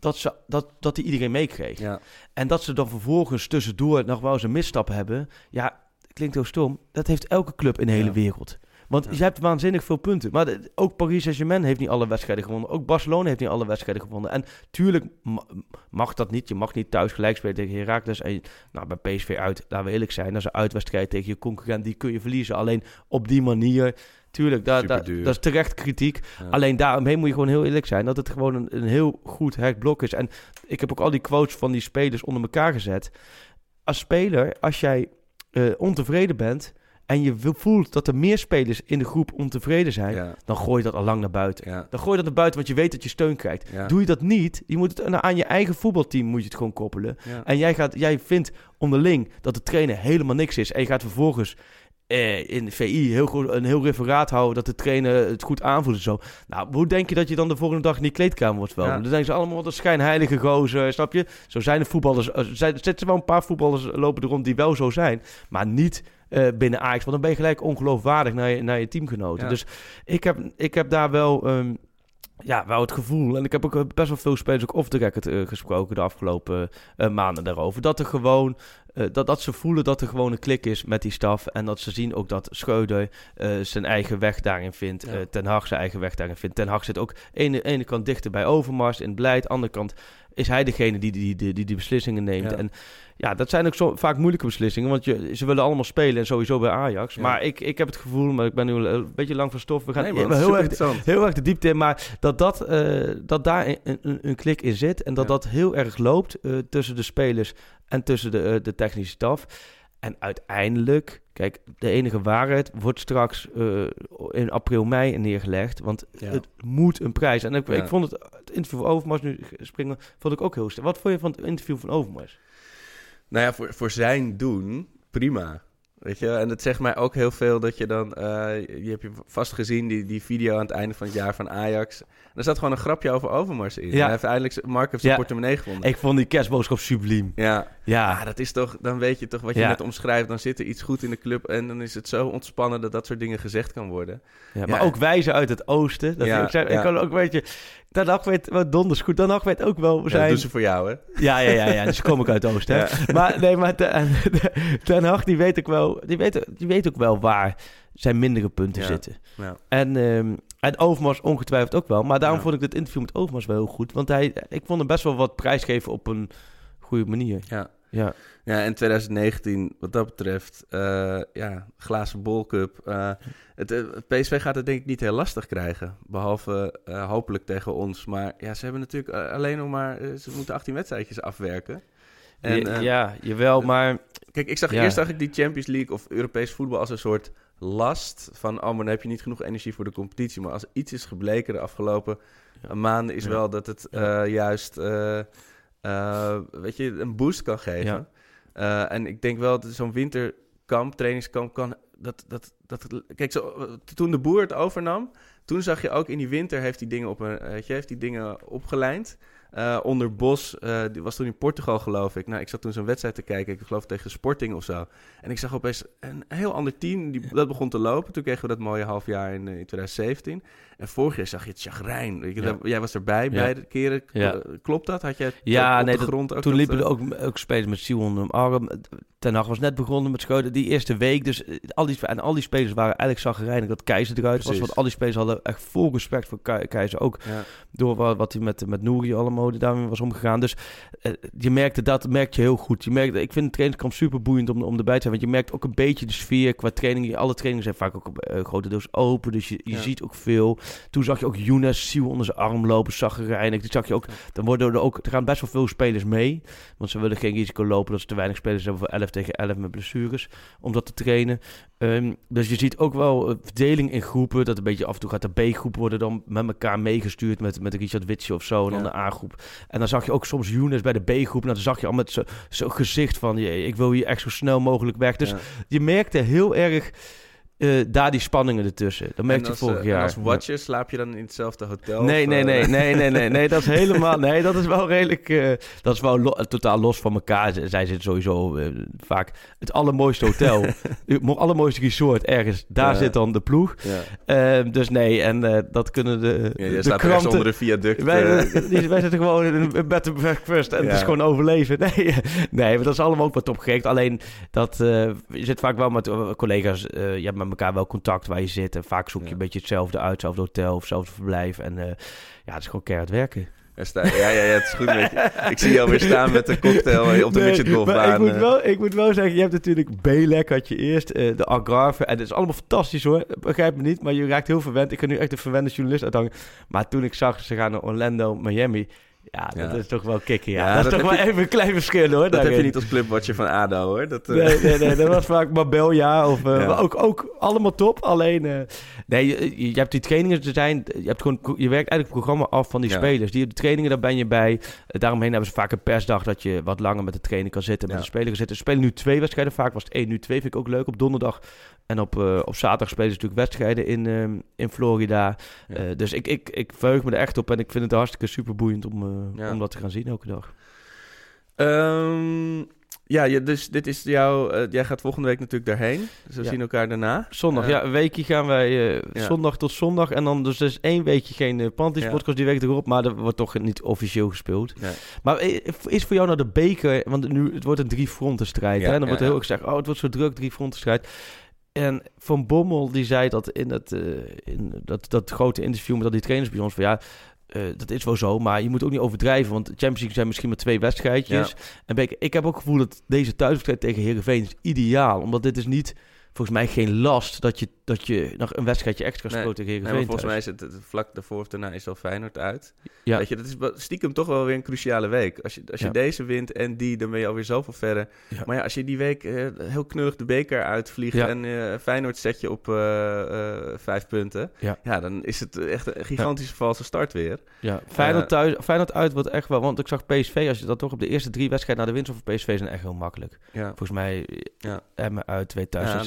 dat, ze, dat, dat die iedereen meekreeg. Ja. En dat ze dan vervolgens tussendoor nog wel eens een misstap hebben. Ja, klinkt heel stom. Dat heeft elke club in de hele ja. wereld. Want ja. je hebt waanzinnig veel punten. Maar de, ook Paris Saint-Germain heeft niet alle wedstrijden gewonnen. Ook Barcelona heeft niet alle wedstrijden gewonnen. En tuurlijk mag dat niet. Je mag niet thuis gelijk spelen tegen Heracles. En nou, bij PSV uit, laten we eerlijk zijn. Dat is een uitwedstrijd tegen je concurrent. Die kun je verliezen. Alleen op die manier tuurlijk, daar, daar, Superduur. dat is terecht kritiek. Ja. Alleen daaromheen moet je gewoon heel eerlijk zijn dat het gewoon een, een heel goed hecht blok is. En ik heb ook al die quotes van die spelers onder elkaar gezet. Als speler, als jij eh, ontevreden bent en je voelt dat er meer spelers in de groep ontevreden zijn, Ja, dan gooi je dat al lang naar buiten. ja, Dan gooi je dat naar buiten, want je weet dat je steun krijgt. ja. Doe je dat niet, je moet het aan je eigen voetbalteam moet je het gewoon koppelen. En jij, gaat, jij vindt onderling dat de trainer helemaal niks is. En je gaat vervolgens eh, in de VI heel goed, een heel referaat houden dat de trainer het goed aanvoelt en zo. Nou, hoe denk je dat je dan de volgende dag in die kleedkamer wordt wel? Ja. Dan denken ze allemaal wat een schijnheilige gozer, snap je? Zo zijn de voetballers. Er zijn- zitten wel een paar voetballers lopen er rond die wel zo zijn. Maar niet eh, binnen Ajax. Want dan ben je gelijk ongeloofwaardig naar je, naar je teamgenoten. Ja. Dus ik heb, ik heb daar wel... ehm, ja, wel het gevoel. En ik heb ook eh, best wel veel spelers ook off the record eh, gesproken de afgelopen eh, maanden daarover. Dat er gewoon, eh, dat, dat ze voelen dat er gewoon een klik is met die staf. En dat ze zien ook dat Schreuder eh, zijn eigen weg daarin vindt. Ja. eh, Ten Hag zijn eigen weg daarin vindt. Ten Hag zit ook ene, ene kant dichter bij Overmars in het beleid. Andere kant is hij degene die die, die, die, die beslissingen neemt. Ja. En ja, dat zijn ook zo, vaak moeilijke beslissingen. Want je, ze willen allemaal spelen en sowieso bij Ajax. Ja. Maar ik, ik heb het gevoel, maar ik ben nu een beetje lang van stof. We gaan Nee, man, heel erg heel erg de diepte in. Maar dat, dat, eh, dat daar een, een, een klik in zit. En dat Ja. dat heel erg loopt eh, tussen de spelers en tussen de, eh, de technische staf. En uiteindelijk, kijk, de enige waarheid wordt straks in april, mei neergelegd. Want Ja. het moet een prijs. En ik, Ja. ik vond het, interview van Overmars nu springen, vond ik ook heel sterk. Wat vond je van het interview van Overmars? Nou ja, voor, voor zijn doen, prima. Weet je, en het zegt mij ook heel veel dat je dan, eh, je hebt je vast gezien, die, die video aan het einde van het jaar van Ajax. Er zat gewoon een grapje over Overmars in. Ja. Hij heeft eindelijk, Mark heeft zijn portemonnee gevonden. Ik vond die kerstboodschap subliem. Ja, Ja, ah, dat is toch, dan weet je toch wat je net omschrijft. Dan zit er iets goed in de club en dan is het zo ontspannen dat dat soort dingen gezegd kan worden. Ja, maar ook wijzen uit het oosten. Dat Ja, ik, zei, ik kan ook, weet je, Haag weet, wat donders goed. Haag weet ook wel Ja, dat zijn... doen ze voor jou, hè? Ja, ja, ja, ja. Dus kom ik uit het oosten. hè. Maar nee, maar Ten, Hag, die weet ook wel, die weet, die weet ook wel waar zijn mindere punten zitten. Ja. En, ehm en Overmars ongetwijfeld ook wel. Maar daarom Ja. vond ik het interview met Overmars wel heel goed. Want hij, ik vond hem best wel wat prijsgeven op een goede manier. Ja. Ja. Ja, en 2019, wat dat betreft, eh, ja, glazen bolcup. eh het, eh, PSV gaat het denk ik niet heel lastig krijgen. Behalve eh, hopelijk tegen ons. Maar ja, ze hebben natuurlijk alleen nog maar... ze moeten 18 wedstrijdjes afwerken. En, ja, ja, jawel, maar... Kijk, ik zag, Ja. eerst zag ik die Champions League of Europees voetbal als een soort last. Van, oh, maar dan heb je niet genoeg energie voor de competitie. Maar als iets is gebleken de afgelopen Ja. maanden... is Ja. wel dat het eh, juist, eh, eh, weet je, een boost kan geven. En ik denk wel dat zo'n winterkamp, trainingskamp, kan... Dat, dat, dat, kijk, zo, toen de boer het overnam... Toen zag je ook in die winter heeft hij dingen, op een, heeft die dingen opgelijnd. Eh, onder Bos, eh, die was toen in Portugal geloof ik. Nou, ik zat toen zo'n wedstrijd te kijken, ik geloof tegen Sporting of zo. En ik zag opeens een heel ander team, die, dat begon te lopen. Toen kregen we dat mooie halfjaar in, eh, in 2017. En vorig jaar zag je het chagrijn. Ja. dat- Jij was erbij Ja. beide keren. Klopt dat? Had je Ja, op nee, de dat- grond ook Toen liepen er ook, ook spelers met Sion arm. Ten Hag was net begonnen met Scheuden. Die eerste week, dus eh, al die, en al die spelers waren eigenlijk zagrijnig dat Keizer eruit was. Want al die spelers hadden echt vol respect voor Ke- Keizer. Ook Ja. door wat, wat hij met, met Nouri allemaal daarmee was omgegaan. Dus eh, je merkte dat, merk je heel goed. Je merkte, ik vind het trainingskamp super boeiend om, om erbij te zijn. Want je merkt ook een beetje de sfeer qua training. Alle trainingen zijn vaak ook eh, grotendeels open. Dus je, je Ja. ziet ook veel. Toen zag je ook Younes Siel onder zijn arm lopen, zagrijnig. Die zag je ook, dan worden er ook, er gaan best wel veel spelers mee. Want ze willen geen risico lopen dat ze te weinig spelers hebben voor 11 tegen 11 met blessures. Om dat te trainen. Ehm, dus je ziet ook wel eh, verdeling in groepen. Dat een beetje af en toe gaat de B-groep worden dan met elkaar meegestuurd. Met, met Richard Witsje of zo. En dan Ja. de A-groep. En dan zag je ook soms Younes bij de B-groep. Nou, dan zag je al met zo- zo'n gezicht van... "Jee, ik wil hier echt zo snel mogelijk weg. Dus ja. je merkte heel erg eh, daar die spanningen ertussen. Dat En merkte je vorig eh, jaar. En als watcher slaap je dan in hetzelfde hotel? Nee, nee, eh, nee, nee, nee, nee, nee, dat is helemaal, nee, dat is wel redelijk, dat is wel lo- totaal los van elkaar. Zij zitten sowieso vaak het allermooiste hotel, het mo- allermooiste resort ergens, daar Ja. zit dan de ploeg. Ja. Eh, dus nee, en dat kunnen de, Ja, je de kranten... onder een viaduct. Wij, wij zitten gewoon in een bed and breakfast en het is gewoon overleven. Nee, nee, maar dat is allemaal ook wat opgegeven. Alleen dat je zit vaak wel met collega's, je hebt met elkaar wel contact waar je zit. En vaak zoek je Ja. een beetje hetzelfde uit, hetzelfde hotel of hetzelfde verblijf. En eh, ja, het is gewoon keihard werken. Er ja, ja, ja, het is goed met je. Ik zie jou weer staan met een cocktail op de Nee, midgetgolfbaan. ik moet, eh. wel, ik moet wel zeggen, je hebt natuurlijk Belek had je eerst, eh, de Algarve. En dat is allemaal fantastisch hoor, begrijp me niet. Maar je raakt heel verwend. Ik ga nu echt een verwende journalist uithangen. Maar toen ik zag, ze gaan naar Orlando, Miami. Ja, Ja. dat is toch wel kicken. Ja. Ja, dat is dat toch wel even een klein verschil hoor. Dat heb je daarin. niet als clubwatcher van ADO, hoor. Dat, eh, Nee, nee, nee, dat was vaak Marbella of eh, Ja. ook, ook allemaal top. Alleen, eh, nee, je, je hebt die trainingen te zijn. Je, hebt gewoon, je werkt eigenlijk het programma af van die Ja. spelers. Die, de trainingen, daar ben je bij. Daaromheen hebben ze vaak een persdag dat je wat langer met de trainer kan zitten. Met Ja. de speler kan zitten. Ze spelen nu twee wedstrijden. Vaak was het één, nu twee. Vind ik ook leuk. Op donderdag en op, eh, op zaterdag spelen ze natuurlijk wedstrijden in, ehm, in Florida. Ja. Eh, dus ik, ik, ik verheug me er echt op. En ik vind het hartstikke super boeiend om, eh, Ja. om dat te gaan zien elke dag. Ehm, ja, je, dus dit is jouw... jij gaat volgende week natuurlijk daarheen. Dus we Ja. zien elkaar daarna. Zondag, ja, een weekje gaan wij zondag tot zondag. En dan dus, dus één weekje geen uh, Panties podcast die week erop. Maar dat wordt toch niet officieel gespeeld. Nee. Maar is voor jou nou de beker... Want nu, het wordt een drie fronten strijd. Hè? En dan wordt heel erg gezegd... Oh, het wordt zo druk, drie fronten strijd. En Van Bommel die zei dat in dat, eh, in dat, dat grote interview met al die trainers bij ons... Van, ja, eh, dat is wel zo, maar je moet ook niet overdrijven. Want de Champions League zijn misschien maar twee wedstrijdjes. En beker, ik heb ook het gevoel dat deze thuiswedstrijd tegen Heerenveen is ideaal. Omdat dit is niet, volgens mij, geen last dat je, dat je nog een wedstrijdje extra Nee, speelt tegen Nee, volgens mij thuis. is het, het vlak daarvoor of daarna is al Feyenoord uit. Ja. Weet je, dat is stiekem toch wel weer een cruciale week. Als je, als je Ja. deze wint en die, dan ben je alweer zoveel verder. Ja. Maar ja, als je die week eh, heel knullig de beker uitvliegt Ja. en eh, Feyenoord zet je op eh, vijf punten. Ja. dan is het echt een gigantische valse start weer. Ja, Feyenoord, thuis, Feyenoord uit wordt echt wel... Want ik zag PSV, als je dat toch op de eerste drie wedstrijden naar de winst van PSV zijn echt heel makkelijk. Ja. Volgens mij Ja. Emmen uit, twee Ja,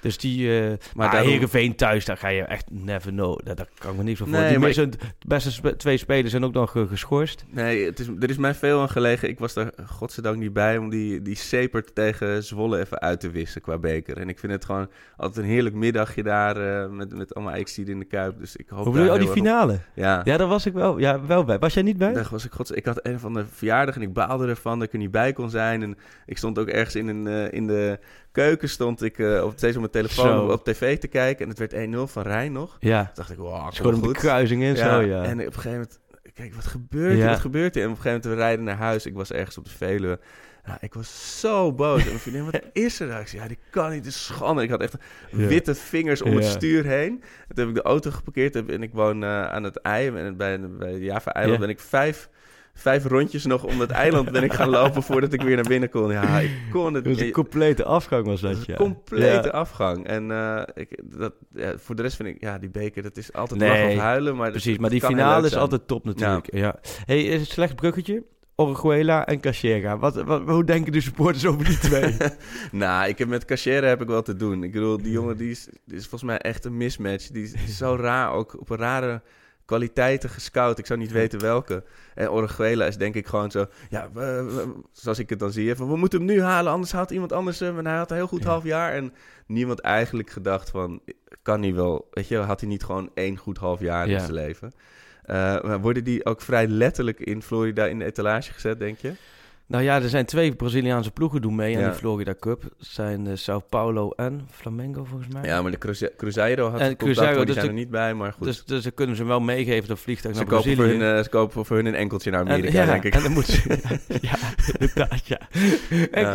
dus die... eh maar daarom- Heerenveen thuis, daar ga je echt never know. Daar, daar kan ik me niks van voor. Nee, die maar meeste- de beste twee spelers zijn ook nog geschorst. Nee, het is, er is mij veel aan gelegen. Ik was er godzijdank niet bij om die, die Sepert tegen Zwolle even uit te wissen qua beker. En ik vind het gewoon altijd een heerlijk middagje daar eh, met, met allemaal ajax in de Kuip. Dus ik hoop Hoe bedoel je? daar Oh, die op. finale? Ja. Ja, daar was ik wel, ja, wel bij. Was jij niet bij? Daar was ik, gods, ik had een van de verjaardag en ik baalde ervan dat ik er niet bij kon zijn. En ik stond ook ergens in, een, eh, in de keuken, stond ik eh, op, steeds op mijn telefoon op, op tv te kijken. En het werd 1-0 van Rijn nog. Ja. Toen dacht ik, wow, gewoon goed. kruising in, zo, ja. En op een gegeven moment, kijk, wat gebeurt Ja. er? Wat gebeurt er? En op een gegeven moment, we rijden naar huis. Ik was ergens op de Veluwe. Nou, ik was zo boos. En mijn vriendin, wat is er? Ik zei, ja, die kan niet, de schande. Ik had echt Ja. witte vingers om het stuur heen. En toen heb ik de auto geparkeerd en ik woon eh, aan het ei. En bij, bij de Java-eiland Ja. ben ik vijf, vijf rondjes nog om dat eiland ben ik gaan lopen voordat ik weer naar binnen kon. Ja, ik kon het Het was een complete afgang was Dat ja. complete Ja. afgang. En eh, ik, dat, ja, voor de rest vind ik, ja, die beker, dat is altijd Nee, lachen of huilen. Maar Precies, het- maar die het finale is altijd top natuurlijk. Ja. Hey, is het slecht bruggetje? Orguela en Cachera. Wat, wat, hoe denken de supporters over die twee? nou, ik heb met Cachera heb ik wel te doen. Ik bedoel, die jongen die is, die is volgens mij echt een mismatch. Die is, die is zo raar, ook op een rare kwaliteiten gescout. Ik zou niet weten welke. En Orguela is denk ik gewoon zo... Ja, we- we- zoals ik het dan zie. Van, we moeten hem nu halen, anders haalt iemand anders hem. En hij had een heel goed Ja. half jaar. En niemand eigenlijk gedacht van... Kan hij wel... Weet je, had hij niet gewoon één goed half jaar in Ja. zijn leven? Eh, worden die ook vrij letterlijk in Florida in de etalage gezet, denk je? Nou ja, er zijn twee Braziliaanse ploegen doen mee aan Ja. de Florida Cup. Dat zijn eh, Sao Paulo en Flamengo volgens mij. Ja, maar de Cruze- Cruzeiro had En Cruzeiro, die dus zijn de- er niet bij, maar goed. Dus, dus ze kunnen ze wel meegeven dat vliegtuig ze, naar kopen voor Brazilië. hun, eh, ze kopen voor hun een enkeltje naar En- Amerika, ja, denk ik. En dan moeten ze... ja, inderdaad, ja.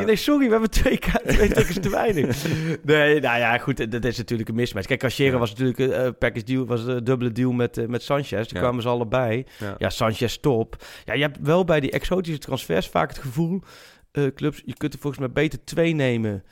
Nee, sorry, we hebben twee, twee tickets te weinig. Nee, nou ja, goed, dat is natuurlijk een mismatch. Kijk, Cachera was natuurlijk een eh, package deal, was een dubbele deal met, met Sanchez. Toen kwamen ze allebei. Ja. Ja, Sanchez top. Ja, je hebt wel bij die exotische transfers vaak het gevoel, eh, clubs, je kunt er volgens mij beter twee nemen.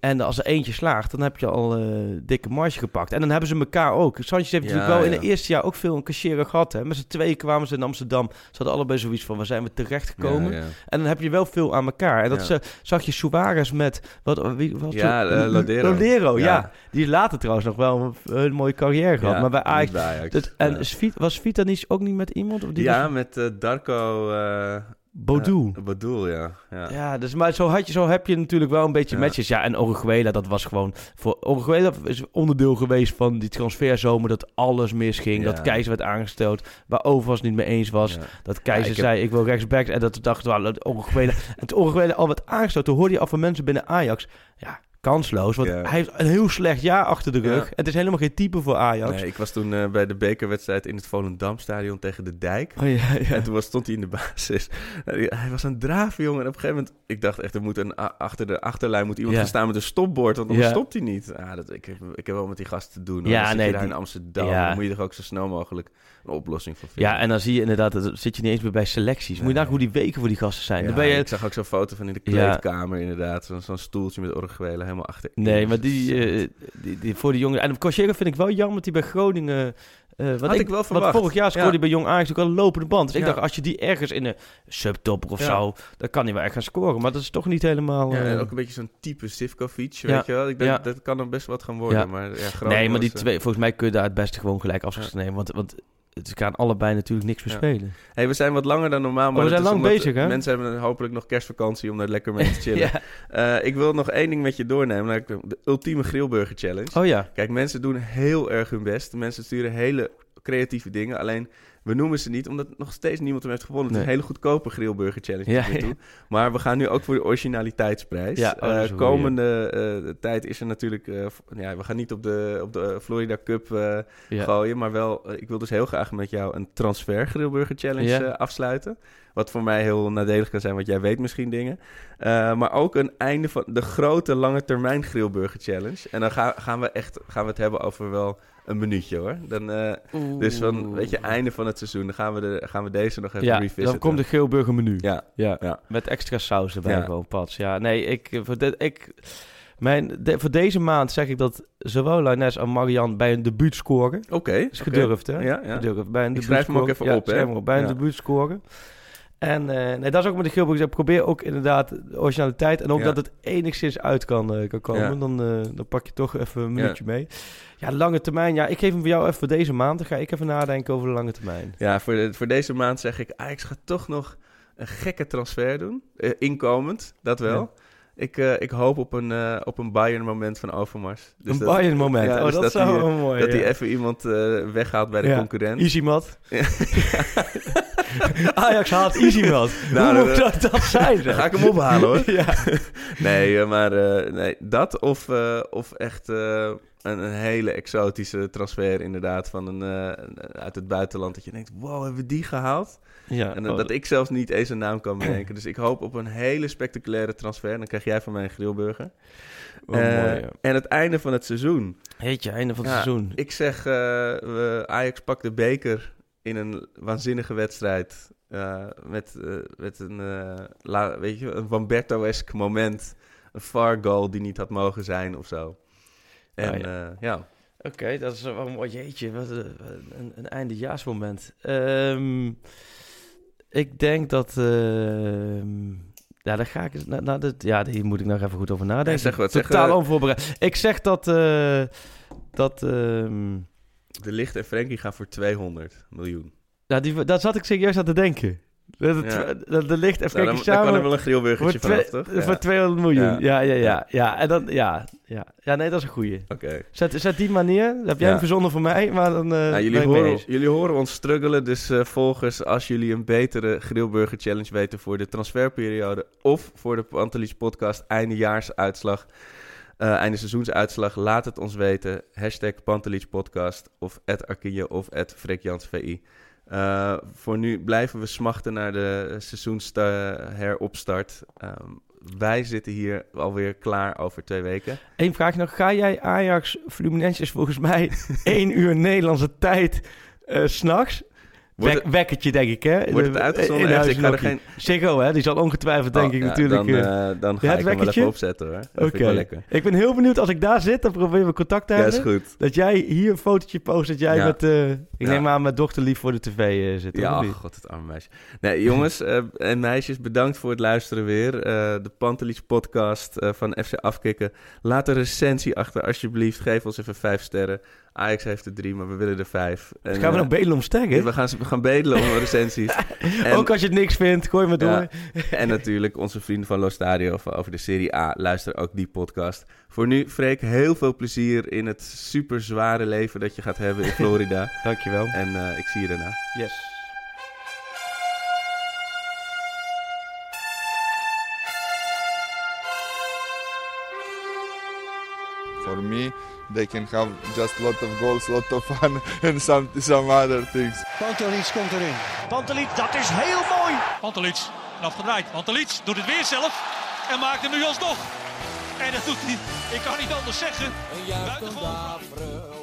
En als er eentje slaagt, dan heb je al eh, dikke marge gepakt. En dan hebben ze elkaar ook. Sanchez heeft Ja, natuurlijk wel in het eerste jaar ook veel een cashier gehad. Hè. Met z'n tweeën kwamen ze in Amsterdam. Ze hadden allebei zoiets van, waar zijn we terecht gekomen? Ja. En dan heb je wel veel aan elkaar. En dat eh, zag je Suarez met... Wat, wie, was Ja, het? eh, Lodero. Lodero, ja. Die later trouwens nog wel een, een mooie carrière gehad. Maar bij Ajax... niet bij Ajax. dat- en was Vitanis ook niet met iemand? Of die ja, was- met eh, Darko... Bodou. Bodoel, ja. ja. Ja, dus, maar zo, had je, zo heb je natuurlijk wel een beetje Ja. matches. Ja, en Orihuela, dat was gewoon... Voor, Orihuela is onderdeel geweest van die transferzomer... dat alles misging, Ja. dat Keizer werd aangesteld... waar Overmars niet mee eens was. Ja. Dat Keizer ik heb- zei, ik wil rechtsback. En dat dacht we, Orihuela... En toen Orihuela al werd aangesteld... toen hoorde je al van mensen binnen Ajax... ja, kansloos. Want Ja. hij heeft een heel slecht jaar achter de rug. Ja. Het is helemaal geen type voor Ajax. Nee, ik was toen eh, bij de bekerwedstrijd in het Volendamstadion tegen de Dijk. Oh, ja. En toen was, stond hij in de basis. Hij hij was het draven, jongen. En op een gegeven moment... Ik dacht echt, er moet een, achter de achterlijn moet iemand gaan staan met een stopbord. Want Ja. stopt hij niet. Ah, dat, ik, heb, ik heb wel met die gasten te doen. hoor. Ja, Dan nee, die- in Amsterdam. Dan moet je er ook zo snel mogelijk een oplossing voor vinden. Ja, en dan zie je inderdaad, dan zit je niet eens meer bij selecties. Moet je nagaan hoe die weken voor die gasten zijn. Ja, dan ben je, Ik zag ook zo'n foto van in de kleedkamer, inderdaad. Zo'n stoeltje met orgelelen helemaal achter. nee, maar die, eh, die, die voor die jongen... En Koscielny vind ik wel jammer dat hij bij Groningen... eh wat Had ik wel verwacht. Want vorig jaar scoorde Ja. hij bij Jong Ajax ook al een lopende band. Dus ik Ja. dacht, als je die ergens in een subtopper of Ja. zo... dan kan hij wel echt gaan scoren. Maar dat is toch niet helemaal... Eh, en ook een beetje zo'n type Sivkovic, weet je wel. Ik denk, dat kan dan best wat gaan worden. Maar, ja, nee, maar die twee... Volgens mij kun je daar het beste gewoon gelijk afscheid nemen. Want, want ze gaan allebei natuurlijk niks meer Ja. spelen. Hey, we zijn wat langer dan normaal. Maar Oh, we dat zijn lang bezig, hè? Mensen hebben hopelijk nog kerstvakantie om daar lekker mee te chillen. ja. Eh, ik wil nog één ding met je doornemen. namelijk de ultieme grillburger challenge. Oh ja. Kijk, mensen doen heel erg hun best. Mensen sturen hele creatieve dingen. Alleen, we noemen ze niet, omdat nog steeds niemand hem heeft gewonnen. Het is een hele goedkope grillburger challenge. Ja, ja. Maar we gaan nu ook voor de originaliteitsprijs. Ja, oh, Eh, komende eh, tijd is er natuurlijk... eh, ja, we gaan niet op de, op de Florida Cup gooien. Maar wel, ik wil dus heel graag met jou een transfer grillburger challenge afsluiten. Wat voor mij heel nadelig kan zijn, want jij weet misschien dingen. Maar ook een einde van de grote lange termijn grillburger challenge. En dan gaan, gaan we echt gaan we het hebben over wel een minuutje hoor. Dan, eh, dus van, weet je, einde van het seizoen. Dan gaan we, de, gaan we deze nog even Ja, revisiten. dan komt de geelburger menu. Ja, Ja. Ja. Met extra saus erbij Ja. gewoon. Ja, nee, ik, voor, de, ik, mijn, de- voor deze maand zeg ik dat zowel Laines en Marian bij een debuut scoren. oké. is gedurfd, hè? Ja, ja. Gedurfd. Bij een Ik debuut schrijf hem ook even Ja, op, hè? Bij een debuut scoren. En eh, nee, dat is ook met de Geelburgers. Ik probeer ook inderdaad de originaliteit. En ook Ja. dat het enigszins uit kan, eh, kan komen. Ja. Dan, eh, dan pak je toch even een minuutje mee. Ja, lange termijn. Ja, ik geef hem voor jou even voor deze maand. Dan ga ik even nadenken over de lange termijn. Ja, voor, de- voor deze maand zeg ik, Ajax gaat toch nog een gekke transfer doen. Inkomend, dat wel. Ik, eh, ik hoop op een, eh, op een Bayern moment van Overmars. Dus een dat- Bayern moment. ja, oh, dus dat, dat zou hij, wel mooi Dat ja. hij even iemand eh, weghaalt bij de Ja. concurrent. Easymat. Ja. Ajax haalt Easymat. Nou, Hoe moet dat, dat zijn? Dan ga ik hem ophalen hoor. Nee, eh, maar eh, nee, dat of, eh, of echt eh, een, een hele exotische transfer inderdaad van een, eh, uit het buitenland. Dat je denkt, wow, hebben we die gehaald? ja. En oh, dat ik zelfs niet eens een naam kan bedenken. Dus ik hoop op een hele spectaculaire transfer. Dan krijg jij van mij een grillburger. Eh, mooi, ja. En het einde van het seizoen. Heet je, einde van het Ja, seizoen. Ik zeg, eh, we, Ajax pakt de beker in een waanzinnige wedstrijd. eh, met, eh, met een, eh, la, weet je, een Wamberto-esque moment. Een far goal die niet had mogen zijn of zo. En Ah, ja. ja. Oké, dat is wel een mooi jeetje. Wat een, een, een eindejaarsmoment. Ehm, ik denk dat... ehm, ja, daar ga ik... eens- Nou, nou, dat, ja, hier moet ik nog even goed over nadenken. Ja, zeg wat, Totaal eh, onvoorbereid. Ik zeg dat... eh, dat ehm, De Licht en Frenkie gaan voor 200 miljoen. ja, die, daar zat ik serieus aan te denken. Dat het, Ja. dat de licht en Nou, dan, dan kan samen... er wel een grillburgertje voor, vanaf, toch? voor Ja. 200 miljoen. Ja. Ja, ja, ja. En dan... Ja, ja. ja, nee, dat is een goeie. Oké. Zet, zet die manier. Dat heb jij Ja. hem verzonnen voor mij, maar dan... eh Nou, jullie, horen, jullie horen ons struggelen, dus eh, volgers, als jullie een betere grillburger challenge weten voor de transferperiode of voor de Pantelis podcast eindejaarsuitslag, eh einde seizoensuitslag, laat het ons weten. Hashtag Pantelis podcast of Arkinje of VI. Eh voor nu blijven we smachten naar de seizoensheropstart. Ehm wij zitten hier alweer klaar over twee weken. Eén vraag nog. Ga jij Ajax Fluminense is volgens mij één uur Nederlandse tijd eh, s s'nachts? Wek, wekkertje, denk ik, hè? Wordt het De- uitgezonden? in ik ga er geen... Ziggo, hè? Die zal ongetwijfeld, denk Oh, ik, ja, natuurlijk... Dan, eh, dan Ja, ga het ik hem wel even opzetten hoor. Ik Oké. lekker. Ik ben heel benieuwd als ik daar zit, dan proberen we contact te Ja, hebben. is goed. Dat jij hier een fotootje post, dat jij Ja. met, eh, ik Ja. neem aan, met dochterlief voor de tv eh, zit. Ja, niet? god, het arme meisje. Nee, jongens en meisjes, bedankt voor het luisteren weer. De Pantelis podcast van FC Afkikken. Laat een recensie achter, alsjeblieft. Geef ons even vijf sterren. Ajax heeft er drie, maar we willen er vijf. En, Dus gaan we eh, nog bedelen om sterren? we, gaan, we gaan bedelen om recensies. en, Ook als je het niks vindt, gooi maar door. Ja. en natuurlijk onze vrienden van Lo Stadio over de Serie A. Luister ook die podcast. Voor nu, Freek, heel veel plezier in het super zware leven dat je gaat hebben in Florida. Dankjewel. en eh, ik zie je daarna. Yes. For me, they can have just a lot of goals, a lot of fun, and some some other things. Pantelic komt erin. Pantelic, dat is heel mooi. Pantelic, afgedraaid. Pantelic doet het weer zelf en maakt hem nu alsnog. En dat doet hij, ik kan niet anders zeggen. Buitengewoon.